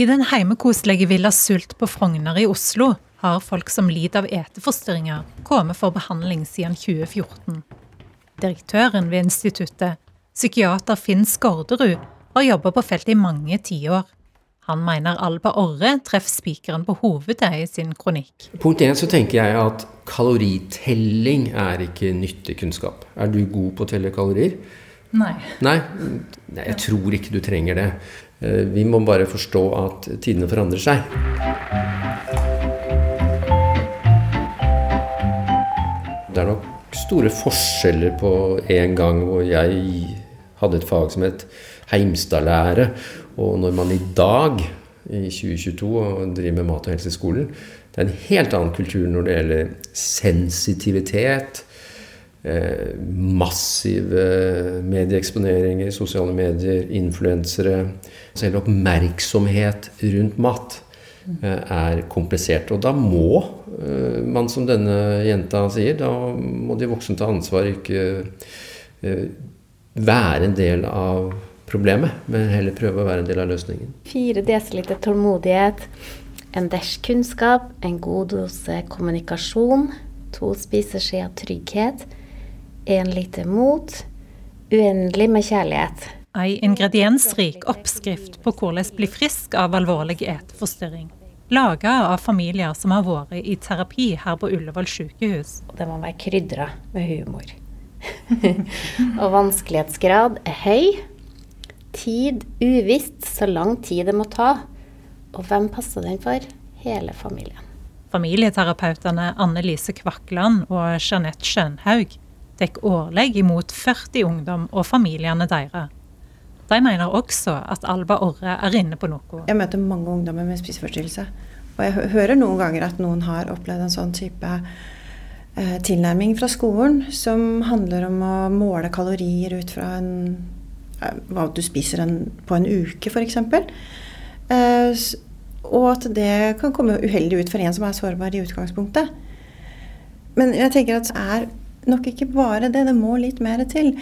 I den heimekoselige Villa Sult på Frogner i Oslo har folk som lider av eteforstyrringer, kommet for behandling siden 2014. Direktøren ved instituttet, psykiater Finn Skårderud, har jobba på feltet i mange tiår. Han mener Alba Orre treffer spikeren på hovedet i sin kronikk. Punkt én så tenker jeg at kaloritelling er ikke nyttig kunnskap. Er du god på å telle kalorier? Nei. Nei, Nei jeg tror ikke du trenger det. Eh, vi må bare forstå at tidene forandrer seg. Det er nok store forskjeller på en gang hvor jeg hadde et fag som het Heimstadlære, og når man i dag, i 2022, driver med mat og helse i skolen. Det er en helt annen kultur når det gjelder sensitivitet, eh, massive medieeksponeringer, sosiale medier, influensere. Selv oppmerksomhet rundt mat eh, er komplisert. Og da må man, som denne jenta sier, da må de voksne ta ansvar, ikke eh, være en del av problemet, men heller prøve å være en del av løsningen. Fire desiliter tålmodighet, en dæsj kunnskap, en god dose kommunikasjon, to spiseskjeer trygghet, én liter mot, uendelig med kjærlighet. Ei ingrediensrik oppskrift på hvordan bli frisk av alvorlig eteforstyrring. Laga av familier som har vært i terapi her på Ullevål sykehus. Det må være krydra med humor. og vanskelighetsgrad er høy. Tid uvisst så lang tid det må ta. Og hvem passer den for? Hele familien. Familieterapeutene Anne Lise Kvakland og Jeanette Skjønhaug dekker årlig imot 40 ungdom og familiene deres. De mener også at Alba Orre er inne på noe. Jeg møter mange ungdommer med spiseforstyrrelse. Og jeg hører noen ganger at noen har opplevd en sånn type eh, tilnærming fra skolen som handler om å måle kalorier ut fra en, eh, hva du spiser en, på en uke, f.eks. Eh, og at det kan komme uheldig ut for en som er sårbar i utgangspunktet. Men jeg tenker at det er nok ikke bare det, det må litt mer til.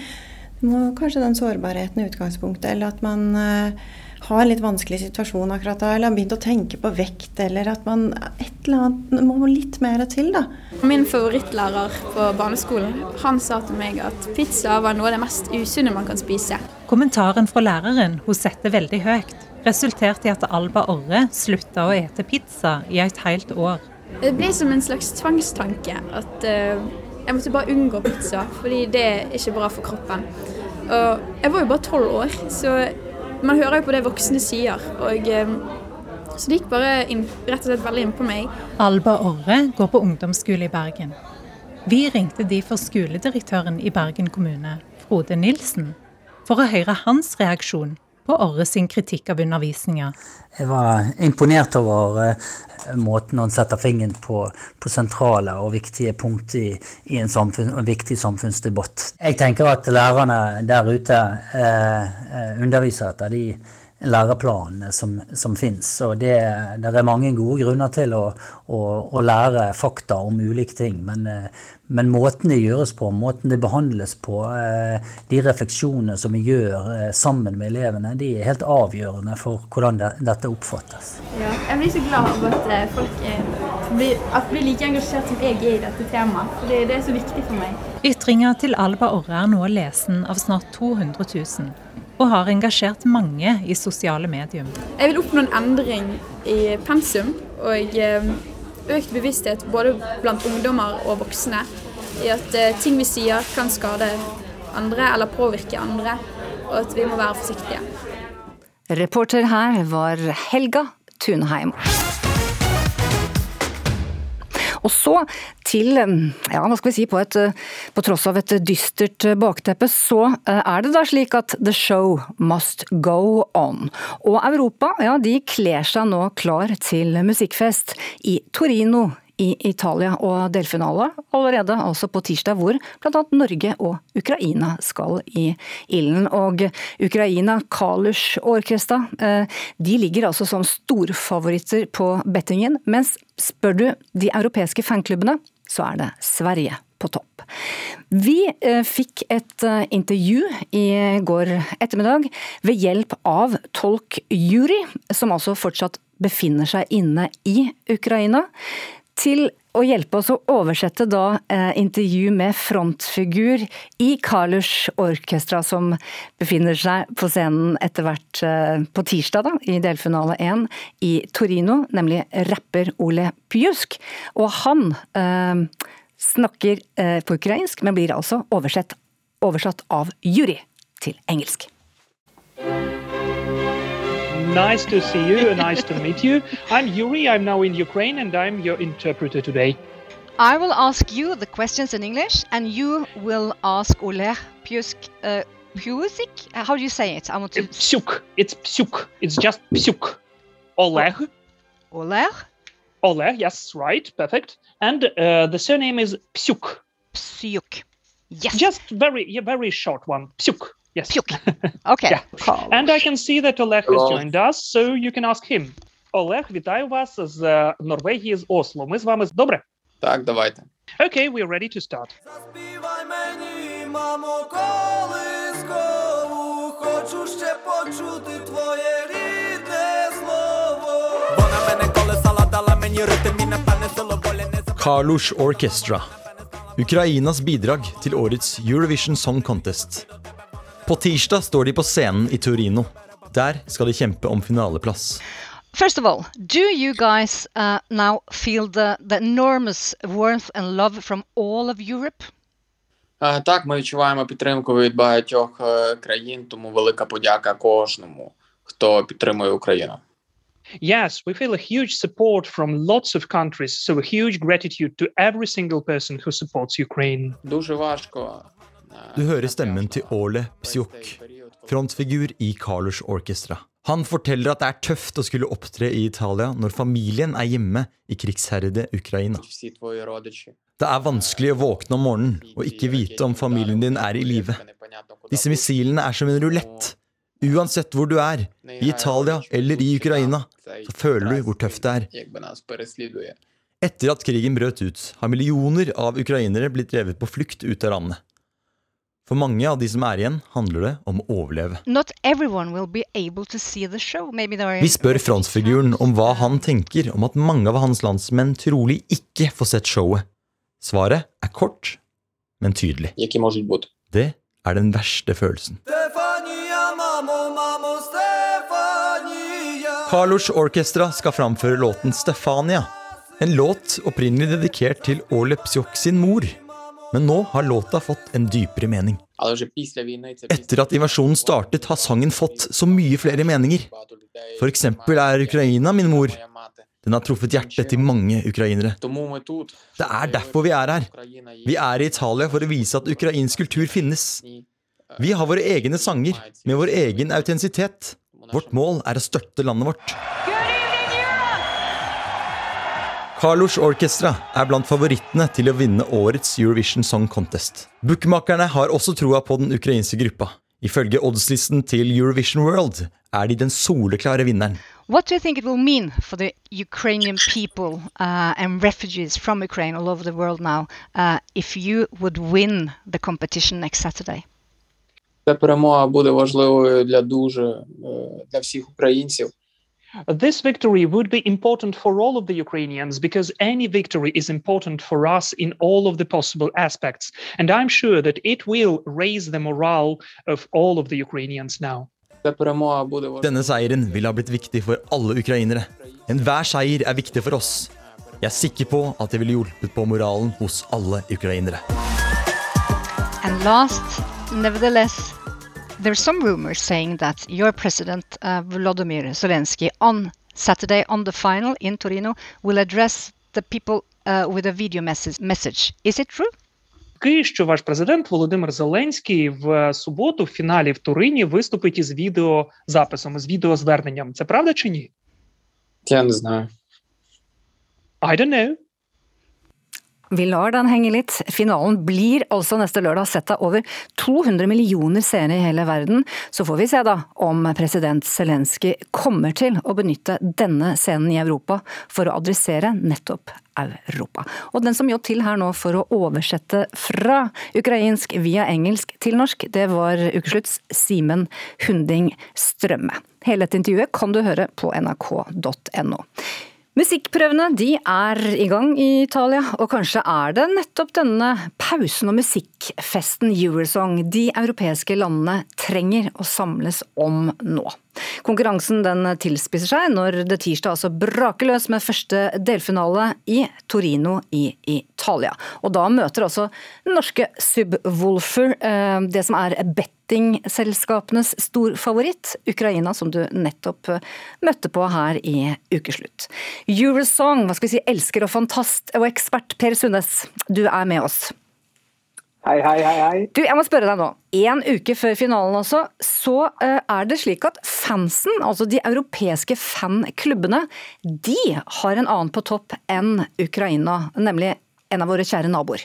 Må kanskje den sårbarheten i utgangspunktet, eller at man uh, har en litt vanskelig situasjon akkurat da, eller har begynt å tenke på vekt, eller at man et eller annet må litt mer til, da. Min favorittlærer på barneskolen, han sa til meg at pizza var noe av det mest usunne man kan spise. Kommentaren fra læreren hun setter veldig høyt, resulterte i at Alba Orre slutta å ete pizza i et helt år. Det ble som en slags tvangstanke at uh, jeg måtte bare unngå pizza, fordi det er ikke bra for kroppen. Og jeg var jo bare tolv år, så man hører jo på det voksne sier. Og eh, så det gikk bare inn, rett og slett veldig inn på meg. Alba Orre går på ungdomsskole i Bergen. Vi ringte de for skoledirektøren i Bergen kommune, Frode Nilsen, for å høre hans reaksjon på Orre sin kritikk av undervisninga. Jeg var imponert over uh, måten han setter fingeren på, på sentrale og viktige punkt i, i en, samfunn, en, viktig samfunnsdebatt. Jeg tenker at lærerne der ute eh, underviser etter de læreplanene som, som fins. Og det, det, er mange gode grunner til å, å, å lære fakta om ulike ting. Men, men, måten det gjøres på, måten det behandles på, eh, de refleksjonene som vi gjør eh, sammen med elevene, de er helt avgjørende for hvordan det, dette oppfattes. Ja, jeg blir så glad av at eh, folk blir, at blir like engasjert som jeg er i dette temaet. For det, det er så viktig for meg. Ytringa til Alba Orre er nå lesen av snart 200 000 og har engasjert mange i sosiale medier. Jeg vil oppnå en endring i pensum og eh, økt bevissthet både blant ungdommer og voksne i at eh, ting vi sier kan skade andre eller påvirke andre, og at vi må være forsiktige. Reporter her var Helga Tunheim. Og så til, ja, hva skal vi si, på, et, på tross av et dystert bakteppe, så eh, er det da slik at the show must go on. Og Europa, ja, de kler seg nå klar til musikkfest i Torino i Italia, og delfinale allerede altså på tirsdag, hvor bl.a. Norge og Ukraina skal i ilden. Og Ukraina, Kalush Orkestra, eh, de ligger altså som storfavoritter på bettingen, mens spør du de europeiske fanklubbene, så er det Sverige på topp. Vi eh, fikk et eh, intervju i går ettermiddag ved hjelp av tolk Juri, som altså fortsatt befinner seg inne i Ukraina til å hjelpe oss å oversette da eh, intervju med frontfigur i Carlers Orkestra, som befinner seg på scenen etter hvert eh, på tirsdag, da, i delfinale 1 i Torino, nemlig rapper Ole Pjusk. Og han eh, snakker eh, på ukrainsk, men blir altså oversett, oversatt av jury til engelsk. Nice to see you. Nice to meet you. I'm Yuri. I'm now in Ukraine and I'm your interpreter today. I will ask you the questions in English and you will ask Oleg Pjusk. Uh, Pjusik? Uh, How do you say it? I want to. Psuk. It's psuk. It's just psuk. Oleg. Oleg? Oleg, yes, right. Perfect. And uh, the surname is Psuk. Psuk. Yes. Just very, yeah, very short one. Psuk. Yes. Psuk. Okay. Yeah. And I can see that Oleg has Hello. joined us, so you can ask him. Олег, вітаю вас з е, Норвегії, з Осло. Ми з вами добре? Так, давайте. Okay, we're ready to start. Мамо, колискову, хочу ще почути твоє рідне слово. Вона мене колесала, дала мені ритм і напевне силу волі не Carlos Orchestra. Ukrainas bidrag til årets Eurovision Song Contest. På tirsdag står de på scenen i Torino. Der skal de kjempe om finaleplass. First of all, do you guys uh, now feel the, the enormous warmth and love from all of Europe? Е, Так, ми відчуваємо підтримку від багатьох е, країн, тому велика подяка кожному, хто підтримує Україну. Yes, we feel a huge support from lots of countries, so a huge gratitude to every single person who supports Ukraine. Дуже важко. Du hører stemmen til Ole Psjok, frontfigur i Carlos Orchestra. Han forteller at det er tøft å skulle opptre i Italia når familien er hjemme i krigsherjede Ukraina. Det er vanskelig å våkne om morgenen og ikke vite om familien din er i live. Disse missilene er som en rulett. Uansett hvor du er, i Italia eller i Ukraina, så føler du hvor tøft det er. Etter at krigen brøt ut, har millioner av ukrainere blitt drevet på flukt ut av landet. For mange av de som er igjen, handler det om å overleve. Vi spør frontfiguren om hva han tenker om at mange av hans landsmenn trolig ikke får sett showet. Svaret er kort, men tydelig. Det er den verste følelsen. Carlos Orchestra skal framføre låten 'Stefania', en låt opprinnelig dedikert til Olep Sjok sin mor. Men nå har låta fått en dypere mening. Etter at invasjonen startet, har sangen fått så mye flere meninger. For eksempel er Ukraina min mor. Den har truffet hjertet til mange ukrainere. Det er derfor vi er her. Vi er i Italia for å vise at ukrainsk kultur finnes. Vi har våre egne sanger, med vår egen autentisitet. Vårt mål er å støtte landet vårt. Ja! Carlos Orchestra er blant favorittene til å vinne årets Eurovision Song Contest. Bookmakerne har også troa på den ukrainske gruppa. Ifølge oddslisten til Eurovision World er de den soleklare vinneren. What do you think it will mean for the Ukrainian people uh, and refugees from Ukraine all over the world now uh, if you would win the competition next Saturday? Ця перемога буде важливою для дуже е, для всіх українців. This victory would be important for all of the Ukrainians because any victory is important for us in all of the possible aspects. And I'm sure that it will raise the morale of all of the Ukrainians now. Denne seieren vil ha blitt viktig for alle ukrainere. Enhver seier er viktig for oss. Jeg er sikker på at det ville hjulpet på moralen hos alle ukrainere. And last, nevertheless, there's some rumors saying that your president, uh, Volodymyr Zelensky, on Saturday, on the final in Torino, will address the people uh, with a video message. message. Is it true? Що ваш президент Володимир Зеленський в е, суботу в фіналі в Турині виступить із відеозаписом, із відеозверненням. Це правда чи ні? Я не знаю. I don't know. Vi lar den henge litt. Finalen blir altså neste lørdag sett av over 200 millioner seere i hele verden. Så får vi se da om president Zelenskyj kommer til å benytte denne scenen i Europa for å adressere nettopp Europa. Og den som gjorde til her nå for å oversette fra ukrainsk via engelsk til norsk, det var Ukeslutts Simen Hunding Strømme. Hele dette intervjuet kan du høre på nrk.no. Musikkprøvene de er i gang i Italia, og kanskje er det nettopp denne pausen og musikkfesten Eurosong de europeiske landene trenger å samles om nå. Konkurransen den tilspisser seg når det tirsdag altså braker løs med første delfinale i Torino i Italia. Og da møter altså norske Subwoolfer eh, det som er bettingselskapenes storfavoritt, Ukraina, som du nettopp eh, møtte på her i ukeslutt. Eurosong, hva skal vi si, elsker og fantast og ekspert Per Sundnes, du er med oss. Hei, hei, hei, hei. Du, jeg må spørre deg nå. En uke før finalen også, så uh, er det slik at fansen, altså de europeiske fanklubbene, de har en annen på topp enn Ukraina, nemlig en av våre kjære naboer.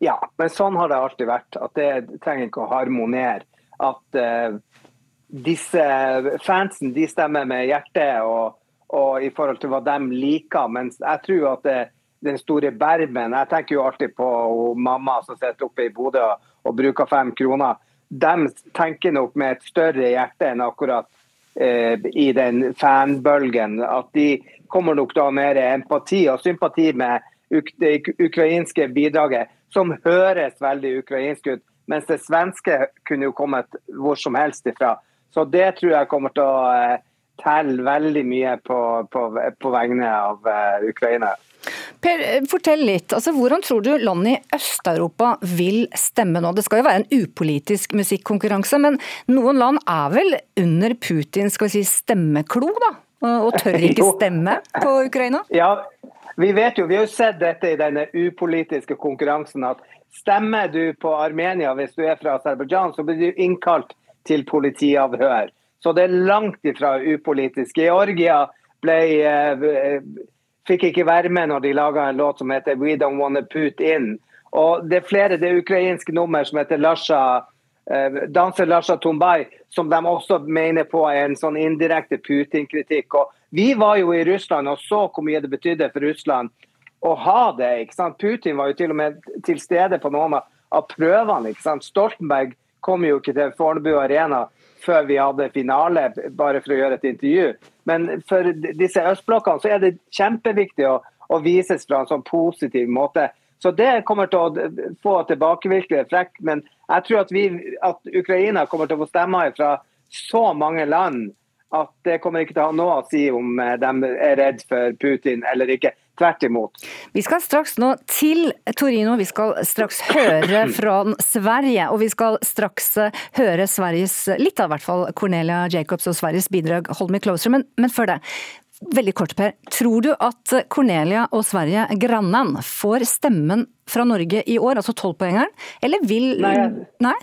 Ja, men sånn har det alltid vært. At det trenger ikke å harmonere. At uh, disse fansen de stemmer med hjertet og, og, i forhold til hva de liker. Mens jeg tror at det, den store bermen Jeg tenker jo alltid på mamma som sitter oppe i Bodø og, og bruker fem kroner. De tenker nok med et større hjerte enn akkurat eh, i den fanbølgen. At de kommer nok da mer empati og sympati med det ukrainske bidraget som høres veldig ukrainsk ut. Mens det svenske kunne jo kommet hvor som helst ifra. Så det tror jeg kommer til å uh, telle veldig mye på, på, på vegne av uh, Ukraina. Per, eh, fortell litt. Altså, hvordan tror du land i Øst-Europa vil stemme nå? Det skal jo være en upolitisk musikkonkurranse, men noen land er vel under Putins si, stemmeklo, da? Og tør ikke stemme på Ukraina? Ja, vi vet jo, vi har jo sett dette i denne upolitiske konkurransen at stemmer du på Armenia hvis du er fra Aserbajdsjan, så blir du innkalt til politiavhør. Så det er langt ifra upolitisk. Georgia ble, eh, fikk ikke være med når de laga en låt som heter 'We Don't Wanna Put In'. Og Det er flere, det er ukrainsk nummer som heter Lasha, eh, danser Lasha Tumbai, som de også mener på er en sånn indirekte Putin-kritikk. Og vi var jo i Russland og så hvor mye det betydde for Russland å ha det. ikke sant? Putin var jo til og med til stede på noen av prøvene. ikke sant? Stoltenberg kom jo ikke til Fornebu Arena før vi hadde finale, bare for å gjøre et intervju. Men for disse østblokkene så er det kjempeviktig å, å vises fra en sånn positiv måte. Så det kommer til å få tilbakevirkende effekt. Men jeg tror at, vi, at Ukraina kommer til å få stemmer fra så mange land at det kommer ikke til å ha noe å si om eh, de er redd for Putin eller ikke. Tvert imot. Vi skal straks nå til Torino. Vi skal straks høre fra Sverige. Og vi skal straks eh, høre Sveriges, litt av hvert fall, Cornelia Jacobs og Sveriges bidrag Hold Me Closer. Men, men før det, veldig kort Per. Tror du at Cornelia og Sverige, grannen, får stemmen fra Norge i år, altså tolvpoengeren? Eller vil Nei. Nei?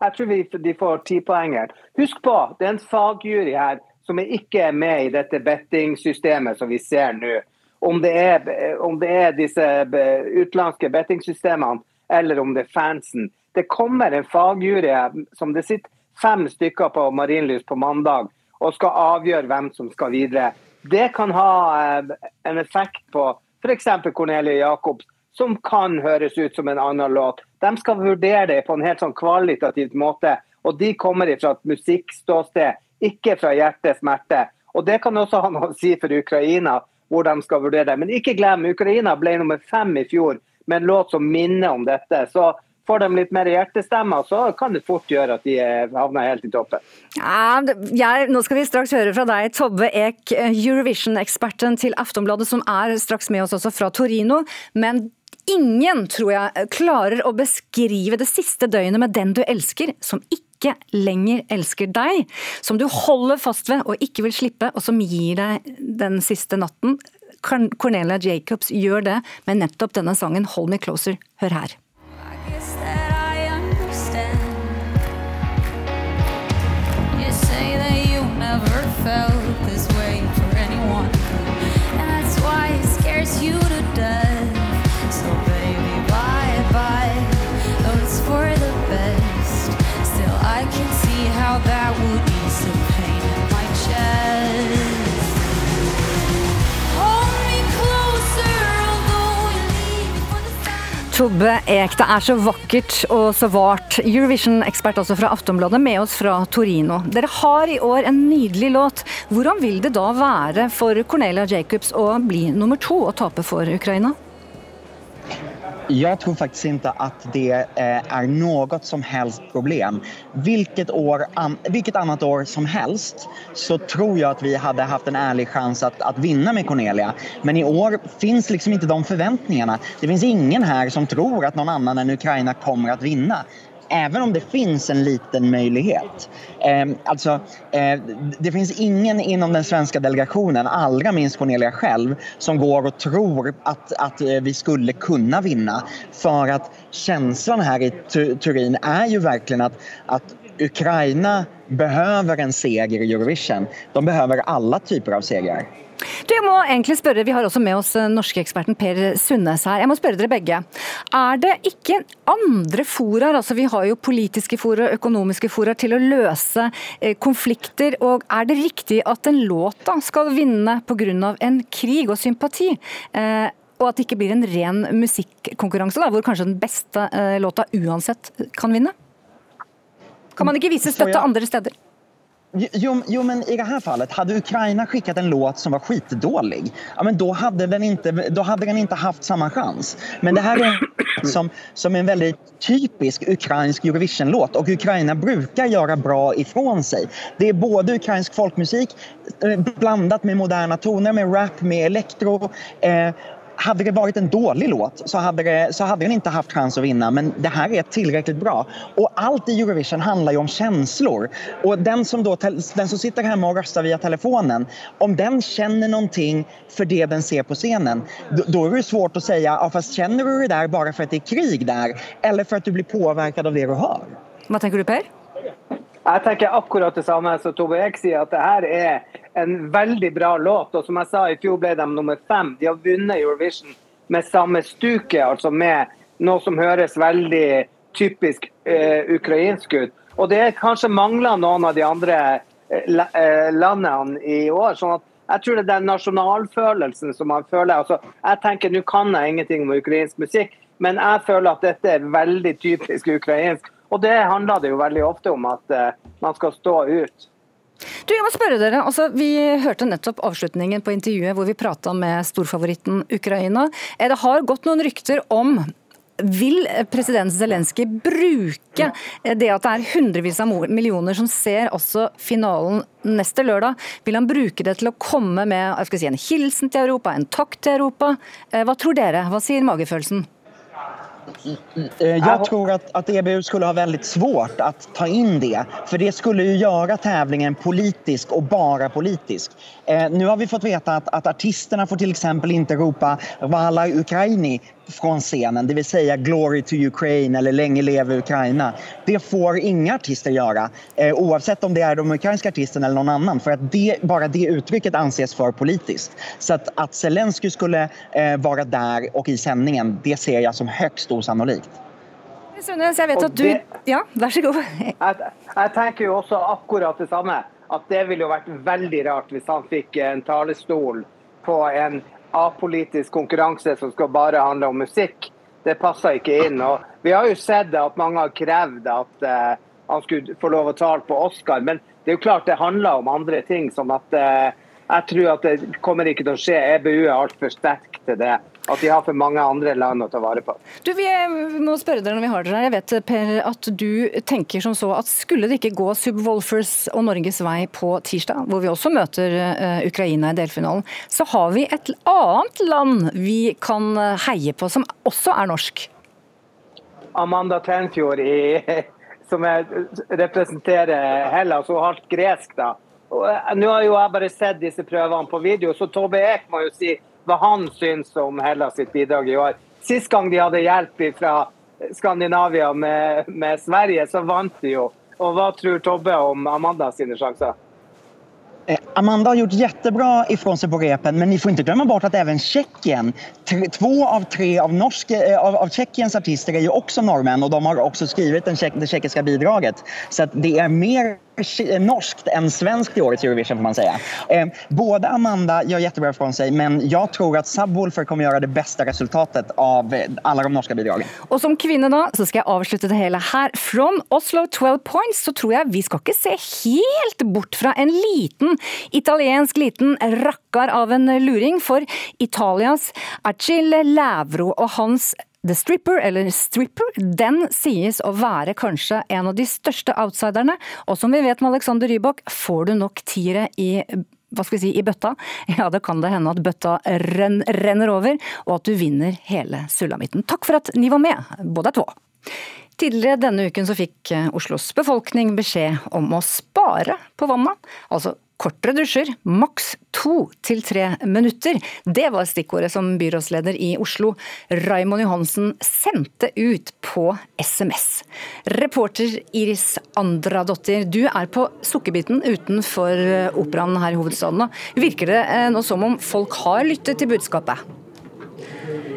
Jeg tror vi, de får ti poenger. Husk på, det er en fagjury her som ikke er med i dette bettingsystemet som vi ser nå. Om det, er, om det er disse utenlandske bettingsystemene eller om det er fansen. Det kommer en fagjury som det sitter fem stykker på Marienlyst på mandag og skal avgjøre hvem som skal videre. Det kan ha eh, en effekt på f.eks. Cornelia Jacobs, som kan høres ut som en annen låt. De skal vurdere det på en helt sånn kvalitativt måte. Og de kommer fra et musikkståsted, ikke fra hjertets smerte. Og det kan også ha noe å si for Ukraina, hvor de skal vurdere det. Men ikke glem, Ukraina ble nummer fem i fjor med en låt som minner om dette. Så får de litt mer hjertestemmer, så kan det fort gjøre at de havner helt i toppen. Ja, jeg, nå skal vi straks høre fra deg, Tobbe Ek, Eurovision-eksperten til Aftonbladet, som er straks med oss også fra Torino. Men ingen, tror jeg, klarer å beskrive det siste døgnet med den du elsker, som ikke lenger elsker deg, som du holder fast ved og ikke vil slippe, og som gir deg den siste natten. Cornelia Jacobs gjør det med nettopp denne sangen 'Hold Me Closer'. Hør her. Tobbe Ek, det er så vakkert og så vart. Eurovision-ekspert altså fra Aftonbladet med oss fra Torino. Dere har i år en nydelig låt. Hvordan vil det da være for Cornelia Jacobs å bli nummer to og tape for Ukraina? Jag tror faktiskt inte att det er är något som helst problem. Vilket, år, vilket annat år som helst så tror jag att vi hade haft en ärlig chans att, att vinna med Cornelia. Men i år finns liksom inte de förväntningarna. Det finns ingen här som tror att någon annan än Ukraina kommer att vinna även om det finns en liten möjlighet. Eh, alltså, eh, det finns ingen inom den svenska delegationen, allra minst Cornelia själv, som går och tror att, att eh, vi skulle kunna vinna. För att känslan här i Turin är ju verkligen att, att Ukraina behöver en seger i Eurovision. De behöver alla typer av segrar. Du, jeg må egentlig spørre, Vi har også med oss norske eksperten Per Sundnes her. Jeg må spørre dere begge. Er det ikke andre fora, altså vi har jo politiske fora, økonomiske fora, til å løse eh, konflikter. og Er det riktig at en låt da skal vinne pga. en krig og sympati? Eh, og at det ikke blir en ren musikkonkurranse, hvor kanskje den beste eh, låta uansett kan vinne? Kan man ikke vise støtte andre steder? Jo, jo, men i det här fallet, hade Ukraina skickat en låt som var skitdålig, ja, men då, hade den inte, då hade den inte haft samma chans. Men det här är som, som en väldigt typisk ukrainsk Eurovision-låt och Ukraina brukar göra bra ifrån sig. Det är både ukrainsk folkmusik eh, blandat med moderna toner, med rap, med elektro. Eh, hade det varit en dålig låt så hade, det, så hade den inte haft chans att vinna. Men det här är tillräckligt bra. Och allt i Eurovision handlar ju om känslor. Och den som, då, den som sitter hemma och röstar via telefonen, om den känner någonting för det den ser på scenen, då, då är det svårt att säga, ja, fast känner du det där bara för att det är krig där? Eller för att du blir påverkad av det du hör? Vad tänker du Per? Jeg tenker akkurat det samme som Tove Ek sier, at det her er en veldig bra låt. Og som jeg sa, i fjor ble de nummer fem. De har vunnet Eurovision med samme stuke, altså med noe som høres veldig typisk eh, ukrainsk ut. Og det kanskje mangler noen av de andre eh, landene i år. sånn at jeg tror det er den nasjonalfølelsen som man føler. Altså, jeg tenker, Nå kan jeg ingenting om ukrainsk musikk, men jeg føler at dette er veldig typisk ukrainsk. Og det handler det jo veldig ofte om at uh, man skal stå ut. Du, jeg må spørre dere, altså, Vi hørte nettopp avslutningen på intervjuet hvor vi prata med storfavoritten Ukraina. Eh, det har gått noen rykter om vil president Zelenskyj bruke eh, det at det er hundrevis av millioner som ser også finalen neste lørdag, vil han bruke det til å komme med si, en hilsen til Europa, en takk til Europa? Hva tror dere? Hva sier magefølelsen? Eh, jag tror att, att EBU skulle ha väldigt svårt att ta in det. För det skulle ju göra tävlingen politisk och bara politisk. Eh, nu har vi fått veta att, att artisterna får till exempel inte ropa Vala Ukraini från scenen, det vill säga Glory to Ukraine eller Länge leve Ukraina. Det får inga artister göra, eh, oavsett om det är de ukrainska artisterna eller någon annan. För att det, bara det uttrycket anses för politiskt. Så att, att Zelensky skulle eh, vara där och i sändningen, det ser jag som högst osannolikt. Sunnes, jeg vet at du Ja, vær så god. Jeg, jeg tenker jo også akkurat det samme. At det ville jo vært veldig rart hvis han fikk en talestol på en apolitisk konkurranse som skal bare handle om musikk. Det passer ikke inn. Og vi har jo sett at mange har krevd at uh, han skulle få lov å tale på Oscar, men det er jo klart det handler om andre ting. som at uh, jeg tror at det kommer ikke til å skje. EBU er altfor sterk til det. At de har for mange andre land å ta vare på. Du, Vi må spørre dere når vi har dere her. Jeg vet Per, at du tenker som så at skulle det ikke gå Subwoolfers og Norges vei på tirsdag, hvor vi også møter uh, Ukraina i delfinalen, så har vi et annet land vi kan eh, heie på, som også er norsk. Amanda Tenfjord, i, som representerer Hellas, og halvt gresk. da. Og, nå har jo jeg bare sett disse prøvene på video, så Tobbe Ek må jo si hva han syns om Hellas sitt bidrag i år. Sist gang de hadde hjelp fra Skandinavia med, med Sverige, så vant de jo. Og hva tror Tobbe om Amanda sine sjanser? Eh, Amanda har gjort jättebra ifrån sig på repen, men ni får inte glömma bort att även Tjeckien, två av tre av, norsk, eh, artister är ju också norrmän och de har också skrivit det tjeckiska bidraget. Så det är mer norskt än svenskt i årets Eurovision får man säga. Eh, båda Amanda gör jättebra ifrån sig men jag tror att Subwoolfer kommer göra det bästa resultatet av eh, alla de norska bidragen. Og som kvinne da, så skal jeg avslutte det hele her. From Oslo 12 Points så tror jeg vi skal ikke se helt bort fra en liten italiensk liten rakkar av en luring, for Italias Achille Lævro og hans The Stripper, eller Stripper, den sies å være kanskje en av de største outsiderne, og som vi vet med Alexander Rybak, får du nok tiere i hva skal vi si, i bøtta, ja da kan det hende at bøtta renn, renner over, og at du vinner hele sulamitten. Takk for at ni var med, både to. Tidligere denne uken så fikk eh, Oslos befolkning beskjed om å spare på vannet. Altså kortere dusjer, maks to til tre minutter. Det var stikkordet som byrådsleder i Oslo, Raimond Johansen, sendte ut på SMS. Reporter Iris Andradottir, du er på Sukkerbiten utenfor eh, operaen her i hovedstaden. Virker det eh, nå som om folk har lyttet til budskapet?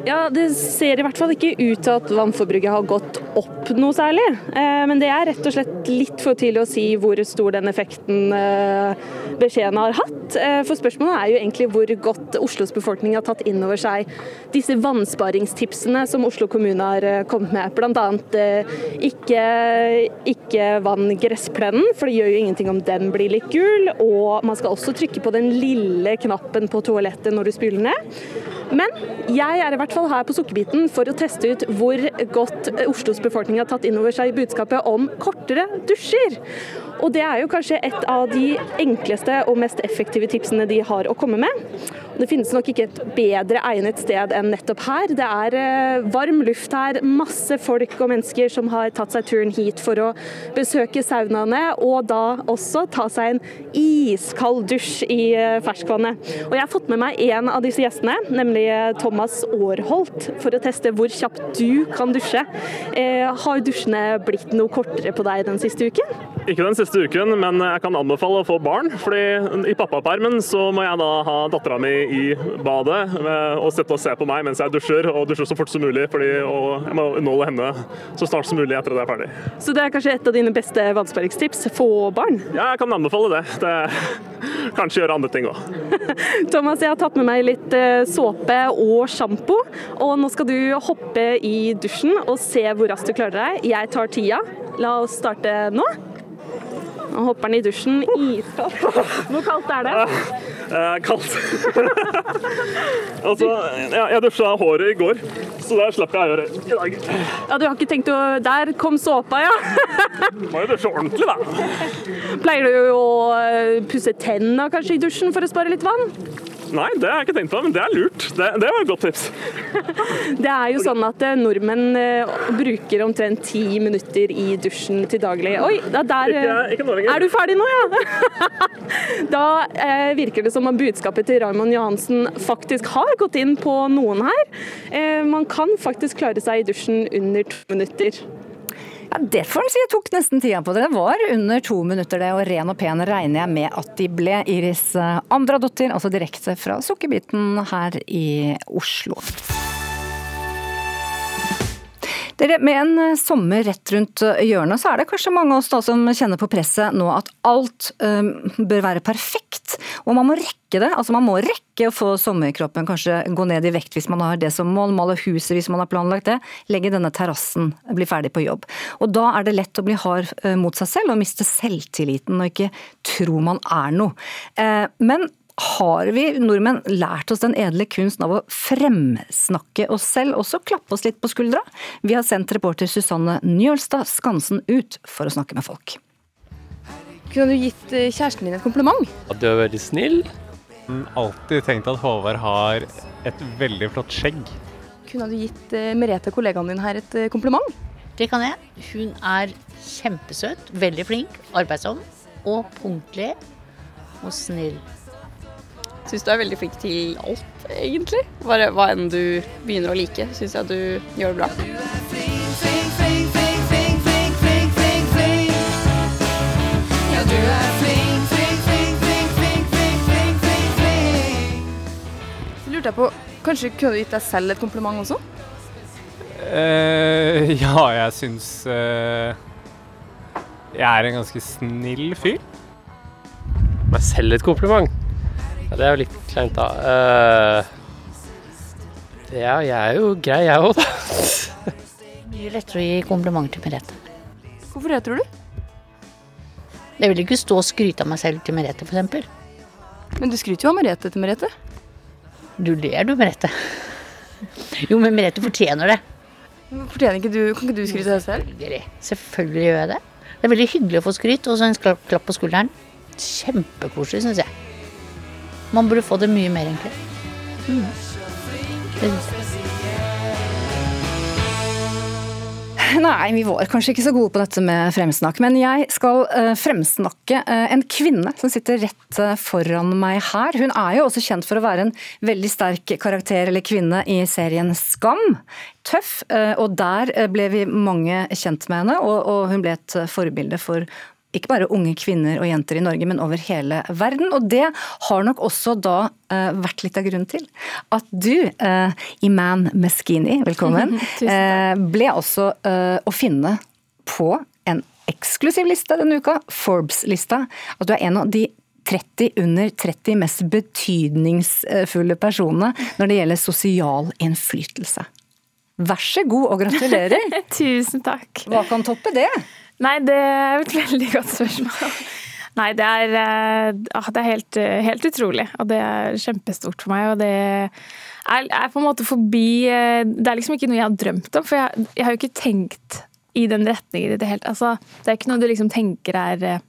Ja, Det ser i hvert fall ikke ut til at vannforbruket har gått opp noe særlig. Eh, Men det er rett og slett litt for tidlig å si hvor stor den effekten eh, beskjeden har hatt. Eh, For spørsmålet er jo egentlig hvor godt Oslos befolkning har tatt inn over seg disse vannsparingstipsene som Oslo kommune har kommet med. Bl.a. ikke, ikke vann gressplenen, for det gjør jo ingenting om den blir litt gul. Og man skal også trykke på den lille knappen på toalettet når du spyler ned. Men jeg er i hvert fall her på Sukkerbiten for å teste ut hvor godt Oslos befolkning har tatt inn over seg budskapet om kortere dusjer. Og det er jo kanskje et av de enkleste og mest effektive tipsene de har å komme med. Det finnes nok ikke et bedre egnet sted enn nettopp her. Det er eh, varm luft her, masse folk og mennesker som har tatt seg turen hit for å besøke saunaene, og da også ta seg en iskald dusj i eh, ferskvannet. Og jeg har fått med meg en av disse gjestene, nemlig eh, Thomas Aarholt, for å teste hvor kjapt du kan dusje. Har dusjene blitt noe kortere på deg den siste uken? Ikke den siste uken, men jeg kan anbefale å få barn. fordi I pappapermen så må jeg da ha dattera mi i badet eh, og sitte og se på meg mens jeg dusjer, og dusjer så fort som mulig. fordi og Jeg må underholde henne så snart som mulig etter at jeg er ferdig. Så det er kanskje et av dine beste vannsparingstips? Få barn? Ja, jeg kan anbefale det. det kanskje gjøre andre ting òg. Thomas, jeg har tatt med meg litt eh, såpe og sjampo. Og nå skal du hoppe i dusjen og se hvor raskt du klarer deg. Jeg tar tida. La oss starte nå. Nå hopper han i dusjen. Iskaldt. Hvor kaldt er det? Eh, kaldt. altså, jeg, jeg dusja håret i går, så det slapp jeg å gjøre i dag. Ja, Du har ikke tenkt å Der kom såpa, ja. Må jo dusje ordentlig, da. Pleier du å eh, pusse tenna kanskje i dusjen for å spare litt vann? Nei, det har jeg ikke tenkt på, men det er lurt. Det, det var et godt tips. Det er jo sånn at eh, nordmenn eh, bruker omtrent ti minutter i dusjen til daglig. Oi, da der eh, Ikke- ikke. Er du ferdig nå, ja? Da eh, virker det som om budskapet til Raymond Johansen faktisk har gått inn på noen her. Eh, man kan faktisk klare seg i dusjen under to minutter. Ja, Det får en si jeg tok nesten tida på det. Det var under to minutter det, og ren og pen regner jeg med at de ble. Iris eh, Andradottir, altså direkte fra Sukkerbiten her i Oslo. Dere, Med en eh, sommer rett rundt eh, hjørnet, så er det kanskje mange av oss da som kjenner på presset nå at alt um, bør være perfekt. Og man må rekke det. Altså Man må rekke å få sommerkroppen, kanskje gå ned i vekt hvis man har det som mål, male huset hvis man har planlagt det, legge denne terrassen, bli ferdig på jobb. Og da er det lett å bli hard mot seg selv og miste selvtilliten og ikke tro man er noe. Men har vi nordmenn lært oss den edle kunsten av å fremsnakke oss selv, også klappe oss litt på skuldra? Vi har sendt reporter Susanne Njølstad Skansen ut for å snakke med folk. Kunne du gitt eh, kjæresten din et kompliment? At du er veldig snill. Alltid tenkt at Håvard har et veldig flott skjegg. Kunne du gitt eh, Merete, kollegaen din her, et eh, kompliment? Det kan jeg. Hun er kjempesøt, veldig flink, arbeidsom og punktlig og snill. Syns du er veldig flink til alt, egentlig. Bare hva enn du begynner å like, syns jeg du gjør det bra. Så lurte jeg på, Kanskje kunne du gitt deg selv et kompliment også? Uh, ja, jeg syns uh, Jeg er en ganske snill fyr. Meg selv et kompliment? Ja, det er jo litt kleint, da. Uh, ja, jeg er jo grei, jeg òg, da. Mye lettere å gi komplimenter til Merete. Hvorfor det, tror du? Jeg vil ikke stå og skryte av meg selv til Merete, f.eks. Men du skryter jo av Merete til Merete. Du ler du, Merete. Jo, men Merete fortjener det. Fortjener ikke du, Kan ikke du skryte av deg selv? Selvfølgelig. Selvfølgelig gjør jeg det. Det er veldig hyggelig å få skryt, og så en klapp på skulderen. Kjempekoselig, syns jeg. Man burde få det mye mer, egentlig. Mm. Det synes jeg. Nei, vi var kanskje ikke så gode på dette med fremsnakk. Men jeg skal uh, fremsnakke uh, en kvinne som sitter rett uh, foran meg her. Hun er jo også kjent for å være en veldig sterk karakter eller kvinne i serien Skam. Tøff, og der ble vi mange kjent med henne, og, og hun ble et forbilde for ikke bare unge kvinner og jenter i Norge, men over hele verden. Og det har nok også da uh, vært litt av grunnen til at du, uh, Iman Meskini, velkommen, uh, ble også å finne på en eksklusiv liste denne uka, Forbes-lista. At du er en av de 30 under 30 mest betydningsfulle personene når det gjelder sosial innflytelse. Vær så god og gratulerer. Tusen takk. Hva kan toppe det? Nei, det er et veldig godt spørsmål. Nei, det er, ah, det er helt, helt, utrolig. Og det er kjempestort for meg. Og det er, er, på en måte forbi eh, Det er liksom ikke noe jeg har drømt om. For jeg, jeg har jo ikke tenkt i den retningen i det hele altså, Det er ikke noe du liksom tenker er eh,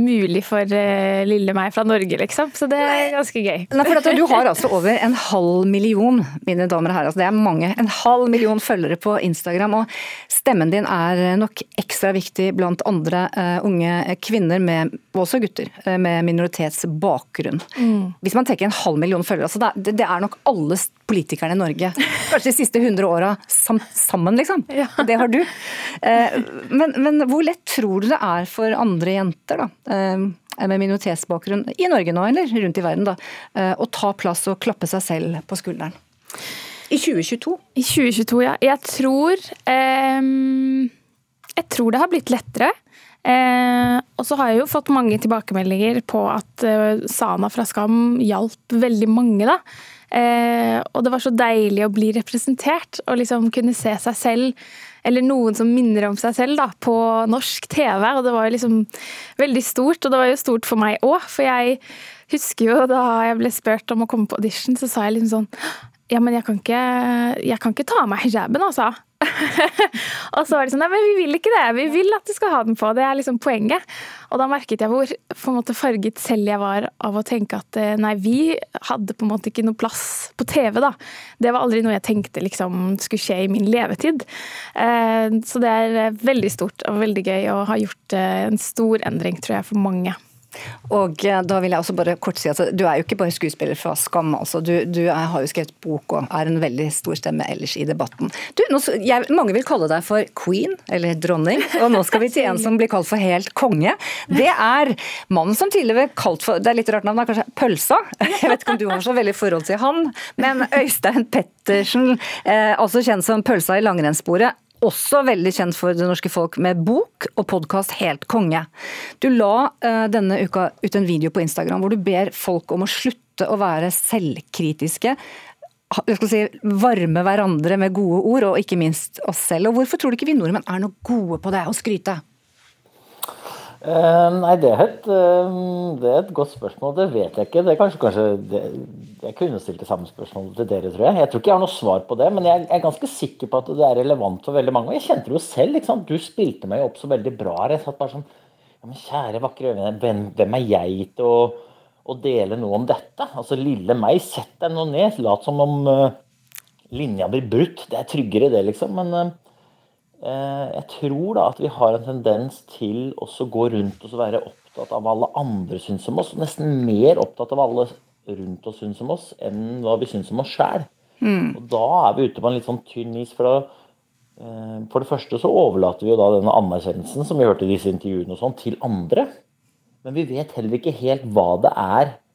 mulig for uh, lille meg fra Norge, liksom. Så det er ganske gøy. Nei, for Du har altså over en halv million, mine damer og herrer. Altså det er mange. En halv million følgere på Instagram. Og stemmen din er nok ekstra viktig blant andre uh, unge kvinner, med, og også gutter, uh, med minoritetsbakgrunn. Mm. Hvis man tenker en halv million følgere, altså det, det er nok alle politikerne i Norge kanskje de siste 100 åra sam, sammen, liksom. Ja. Det har du. Men, men hvor lett tror du det er for andre jenter, da? Eh, med minoritetsbakgrunn i Norge nå, eller rundt i verden, da, eh, å ta plass og klappe seg selv på skulderen. I 2022? I 2022, ja. Jeg tror eh, Jeg tror det har blitt lettere. Eh, og så har jeg jo fått mange tilbakemeldinger på at eh, Sana fra Skam hjalp veldig mange, da. Eh, og det var så deilig å bli representert og liksom kunne se seg selv eller noen som minner om seg selv, da, på norsk TV. Og det var jo liksom veldig stort, og det var jo stort for meg òg. For jeg husker jo da jeg ble spurt om å komme på audition, så sa jeg liksom sånn Ja, men jeg kan ikke, jeg kan ikke ta av meg hijaben, altså. og så var de sånn Nei, men vi vil ikke det. Vi vil at du skal ha den på. Det er liksom poenget. Og da merket jeg hvor på en måte farget selv jeg var av å tenke at eh, nei, vi hadde på en måte ikke noe plass på TV, da. Det var aldri noe jeg tenkte liksom skulle skje i min levetid. Eh, så det er eh, veldig stort og veldig gøy og har gjort en stor endring, tror jeg, for mange. Og eh, da vil jeg også bare kort si at Du er jo ikke bare skuespiller fra Skam. altså. Du, du er, har jo skrevet bok og er en veldig stor stemme ellers i debatten. Du, nå, jeg, mange vil kalle deg for queen, eller dronning, og nå skal vi til en som blir kalt for helt konge. Det er mannen som tidligere ble kalt for Det er litt rart navn, kanskje Pølsa? Jeg vet ikke om du har så veldig forhold til han, men Øystein Pettersen, eh, også kjent som Pølsa i langrennssporet også veldig kjent for det norske folk med bok og podkast Helt konge. Du la uh, denne uka ut en video på Instagram hvor du ber folk om å slutte å være selvkritiske. Si, varme hverandre med gode ord, og ikke minst oss selv. Og Hvorfor tror du ikke vi nordmenn er noe gode på det, å skryte? Uh, nei, det er, et, uh, det er, et, godt spørsmål. Det vet jeg ikke. Det kanskje, kanskje det, Jeg kunne stilt det samme spørsmålet til dere, tror jeg. Jeg tror ikke jeg har noe svar på det, men jeg er ganske sikker på at det er relevant for veldig mange. Og jeg kjente det jo selv. Du spilte meg opp så veldig bra. Jeg satt bare sånn ja, men Kjære, vakre øyne, hvem, hvem, er jeg til å, å, dele noe om dette? Altså, lille meg, sett deg nå ned. Lat som om uh, linja blir brutt. Det er tryggere, det, liksom. Men jeg tror da at vi har en tendens til å gå rundt og være opptatt av hva alle andre syns om oss. Nesten mer opptatt av hva alle rundt oss syns om oss, enn hva vi syns om oss sjæl. Mm. Og da er vi ute på en litt sånn tynn is. For, da, eh, for det første så overlater vi jo da denne anerkjennelsen som vi hørte i disse intervjuene og sånn, til andre. Men vi vet heller ikke helt hva det er Eh,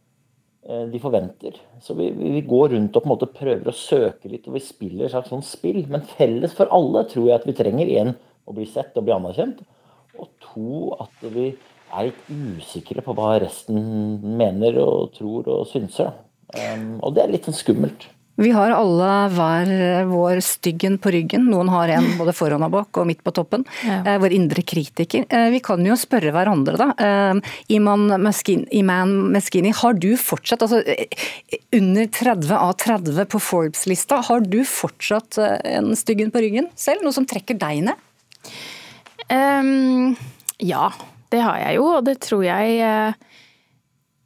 de forventer. Så vi, vi, går rundt og på en måte prøver å søke litt, og vi spiller et slags sånn spill. Men felles for alle tror jeg at vi trenger én å bli sett og bli anerkjent. Og to, at vi er litt usikre på hva resten mener og tror og synser. Um, og det er litt sånn skummelt. Vi har alle hver vår styggen på ryggen. Noen har en både foran og bak og midt på toppen. Ja. Eh, Vår indre kritiker. Eh, Vi kan jo spørre hverandre, da. Eh, Iman Meskin- Iman Meskini, har du fortsatt, altså eh, under 30 av 30 på Forbes-lista, har du fortsatt eh, en styggen på ryggen selv? Noe som trekker deg ned? Um, ja, det har jeg jo, og det tror jeg eh,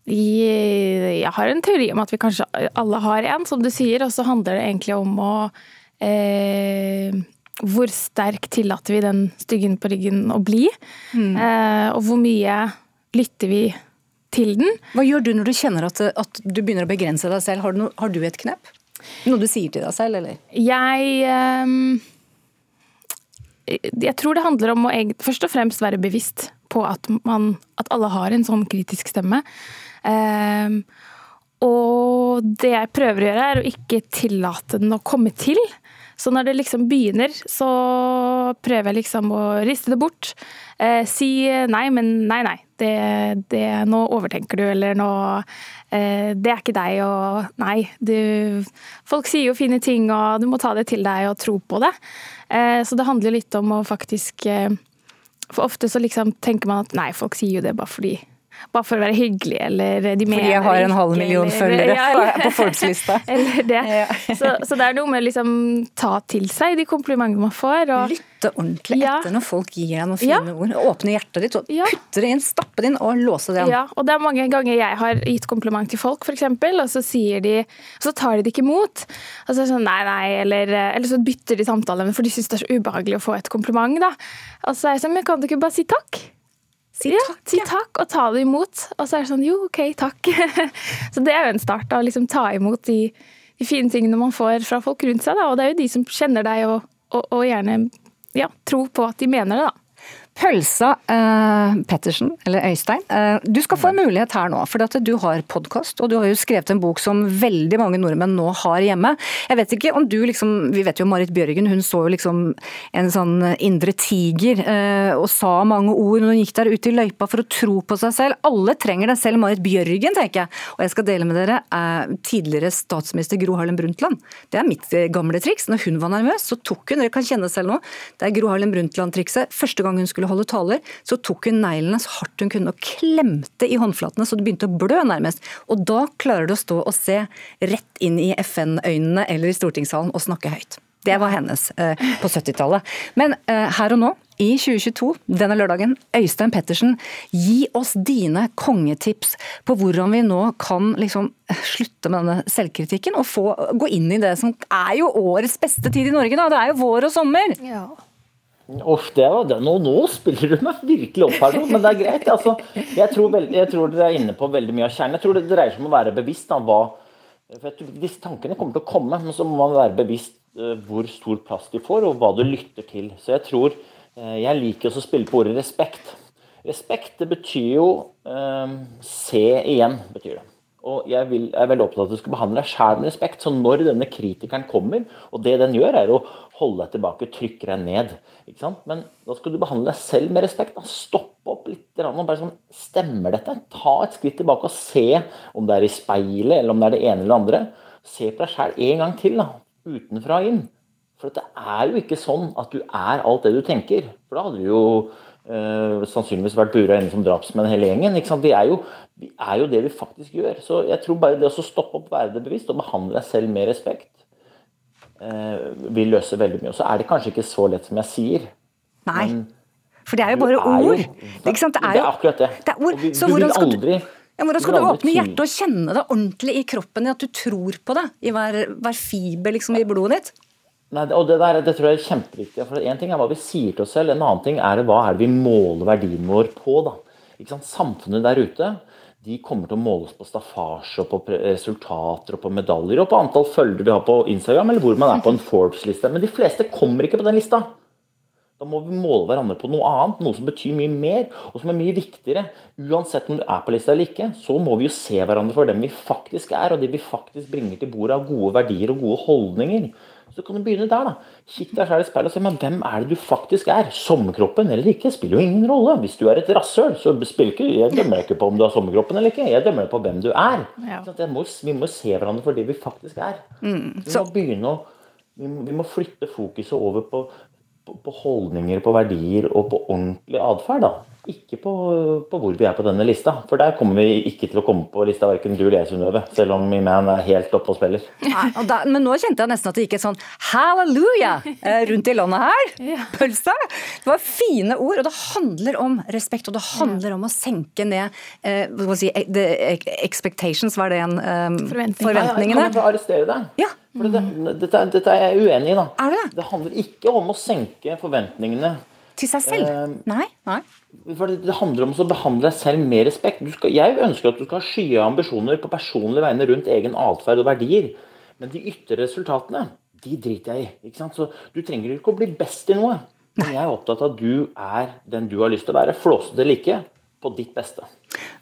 Jeg har en teori om at vi kanskje alle har en, som du sier, og så handler det egentlig om å eh, Hvor sterk tillater vi den styggen på ryggen å bli? Eh, og hvor mye lytter vi til den? Hva gjør du når du kjenner at, at du begynner å begrense deg selv? Har du, no, har du et knep? Noe du sier til deg selv, eller? Jeg eh, Jeg tror det handler om å først og fremst være bevisst på at, man, at alle har en sånn kritisk stemme. Ehm, og det jeg prøver å gjøre, er å ikke tillate den å komme til. Så når det liksom begynner, så prøver jeg liksom å riste det bort. Eh, si nei, men nei, nei. Det, det, nå overtenker du, eller nå eh, Det er ikke deg, og nei. Du, folk sier jo fine ting, og du må ta det til deg og tro på det. Eh, så det handler litt om å faktisk eh, For ofte så liksom tenker man at nei, folk sier jo det bare fordi bare for å være hyggelig, eller de mener Fordi jeg har en halv million følgere Ja, på, Forbes-lista. eller det. Så, så det er noe med å liksom ta til seg de komplimentene man får. Og, Lytte ordentlig etter når folk gir deg noen fine Ja. ord. Åpne hjertet ditt og putte det inn, stappe det inn og låse det igjen. Ja, og det er mange ganger jeg har gitt kompliment til folk, f.eks., og så sier de Så tar de det ikke imot. Og så er det sånn nei, nei, eller, eller så bytter de samtalen, for de syns det er så ubehagelig å få et kompliment, da. Og så er jeg sånn, men kan du ikke bare si takk? Si ja, si takk, og ta det imot. Og så er det sånn, jo, OK, takk. så det er jo en start, å liksom ta imot de, de fine tingene man får fra folk rundt seg, da. Og det er jo de som kjenner deg, og, og, og gjerne ja, tror på at de mener det, da. Pølsa eh, Pettersen, eller Øystein, eh, du skal få en mulighet her nå. For du har podkast, og du har jo skrevet en bok som veldig mange nordmenn nå har hjemme. Jeg vet ikke om du liksom Vi vet jo Marit Bjørgen, hun så jo liksom en sånn indre tiger eh, og sa mange ord når hun gikk der ute i løypa for å tro på seg selv. Alle trenger det, selv Marit Bjørgen, tenker jeg. Og jeg skal dele med dere eh, tidligere statsminister Gro Harlem Brundtland. Det er mitt eh, gamle triks. Når hun var nervøs, så tok hun, dere kan kjenne selv nå, det er Gro Harlem Brundtland-trikset. Første gang hun skulle holde taler, så tok hun neglene så hardt hun kunne og klemte i håndflatene så det begynte å blø nærmest. Og da klarer du å stå og se rett inn i FN-øynene eller i stortingssalen og snakke høyt. Det var hennes eh, på 70-tallet. Men eh, her og nå, i 2022, denne lørdagen, Øystein Pettersen, gi oss dine kongetips på hvordan vi nå kan liksom slutte med denne selvkritikken og få gå inn i det som er jo årets beste tid i Norge, da. Det er jo vår og sommer. Uff, det var det. Nå, nå spiller du meg virkelig opp her, men det er greit. Altså, jeg, tror veld, jeg tror dere er inne på veldig mye av kjernen. Jeg tror det dreier seg om å være bevisst av hva for Disse tankene kommer til å komme, men så må man være bevisst eh, hvor stor plass de får, og hva du lytter til. Så jeg tror eh, Jeg liker også å spille på ordet respekt. Respekt, det betyr jo eh, se igjen, betyr det. Og jeg, vil, jeg er veldig opptatt av at du skal behandle deg sjæl med respekt. Så når denne kritikeren kommer, og det den gjør, er å holde deg tilbake, trykke deg ned. Ikke sant? Men da skal du behandle deg selv med respekt. Da. Stopp opp litt. Og bare sånn, Stemmer dette? Ta et skritt tilbake og se om det er i speilet, eller om det er det ene eller det andre. Se på deg sjæl en gang til, da. utenfra og inn. For det er jo ikke sånn at du er alt det du tenker. For da hadde du jo eh, sannsynligvis vært bura inne som drapsmenn hele gjengen. Vi, er jo, vi er jo det vi faktisk gjør. Så jeg tror bare det å stoppe opp, være det bevisst og behandle deg selv med respekt, uh, vil løse veldig mye. Og så er det kanskje ikke så lett som jeg sier. Nei. men For det er jo bare er jo- ord. Sant? Det er Det jo er akkurat det. Det er ord. Så du vil hvordan skal aldri Ja, hvordan skal du åpne hjertet og kjenne det ordentlig i kroppen i at du tror på det i hver, hver fiber liksom, i blodet ditt? Nei, og det, der, det tror jeg er kjempeviktig. for En ting er hva vi sier til oss selv, en annen ting er hva er det vi måler verdien vår på. da. Ikke sant? Samfunnet der ute de kommer til å måles på staffasje, og på resultater og på medaljer og på antall følgere vi har på Instagram, eller hvor man er på en Forbes-liste. Men de fleste kommer ikke på den lista. Da må vi måle hverandre på noe annet, noe som betyr mye mer, og som er mye viktigere. Uansett om du er på lista eller ikke, så må vi jo se hverandre for dem vi faktisk er, og det vi faktisk bringer til bordet av gode verdier og gode holdninger. Så kan du begynne der, da. Kikk deg sjøl i speilet og se men hvem er det du faktisk er. Sommerkroppen eller ikke spiller jo ingen rolle. Hvis du er et rasshøl, så spiller ikke Jeg dømmer ikke på om du har sommerkroppen eller ikke, jeg dømmer på hvem du er. Ja. Må, vi må se hverandre for det vi faktisk er. Mm, Vi må begynne å vi må, vi må flytte fokuset over på, på, på holdninger, på verdier og på ordentlig atferd. da. Ikke på, på hvor vi er på denne lista. For der kommer vi ikke til å komme på lista, verken du eller jeg, Synnøve. Selv om Iman er helt oppe og spiller. Nei, og da, men nå kjente jeg nesten at det gikk et sånn halleluja eh, rundt i landet her. Pølsa. Det var fine ord, og det handler om respekt, og det handler om å senke ned eh, hva si, the expectations, var det en eh, forventningene? Kan jeg kan arrestere deg? For det, dette, dette er jeg uenig i. da. Er det? det handler ikke om å senke forventningene. Til seg selv? Eh, Nei? Nei. For det, det handler om å behandle deg selv med respekt. Du skal, jeg ønsker at du skal ha skyhøye ambisjoner på personlige vegne rundt egen atferd og verdier. Men de ytre resultatene, de driter jeg i. ikke sant? Så Du trenger ikke å bli best i noe. Men jeg er opptatt av at du er den du har lyst til å være. Flåsete eller ikke. På ditt beste.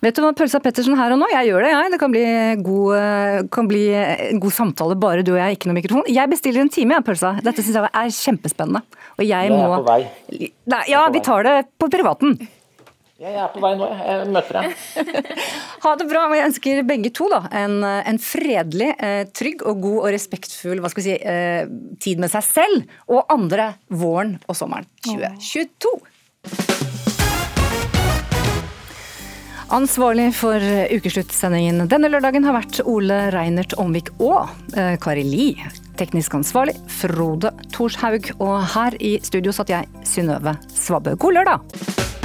Vet du hva, Pølsa Pettersen her og nå, jeg gjør det, jeg. Det kan bli, god, eh, kan bli en god samtale, bare du og jeg, ikke noe mikrofon. Jeg bestiller en time, jeg, Pølsa. Dette syns jeg er kjempespennende. Og jeg, Jeg er på vei. Nei, Ja, vi tar det på privaten. Jeg er på vei nå. jeg. Jeg møter deg. Ha det bra. Jeg ønsker begge to da, en, en fredelig, eh, trygg og god og respektfull hva skal vi si, eh, tid med seg selv og andre våren og sommeren 2022. Ansvarlig for ukesluttsendingen denne lørdagen har vært Ole Reinert Omvik og eh, Kari Li. Teknisk ansvarlig Frode Thorshaug. Og her i studio satt jeg, Synnøve Svabø. God lørdag!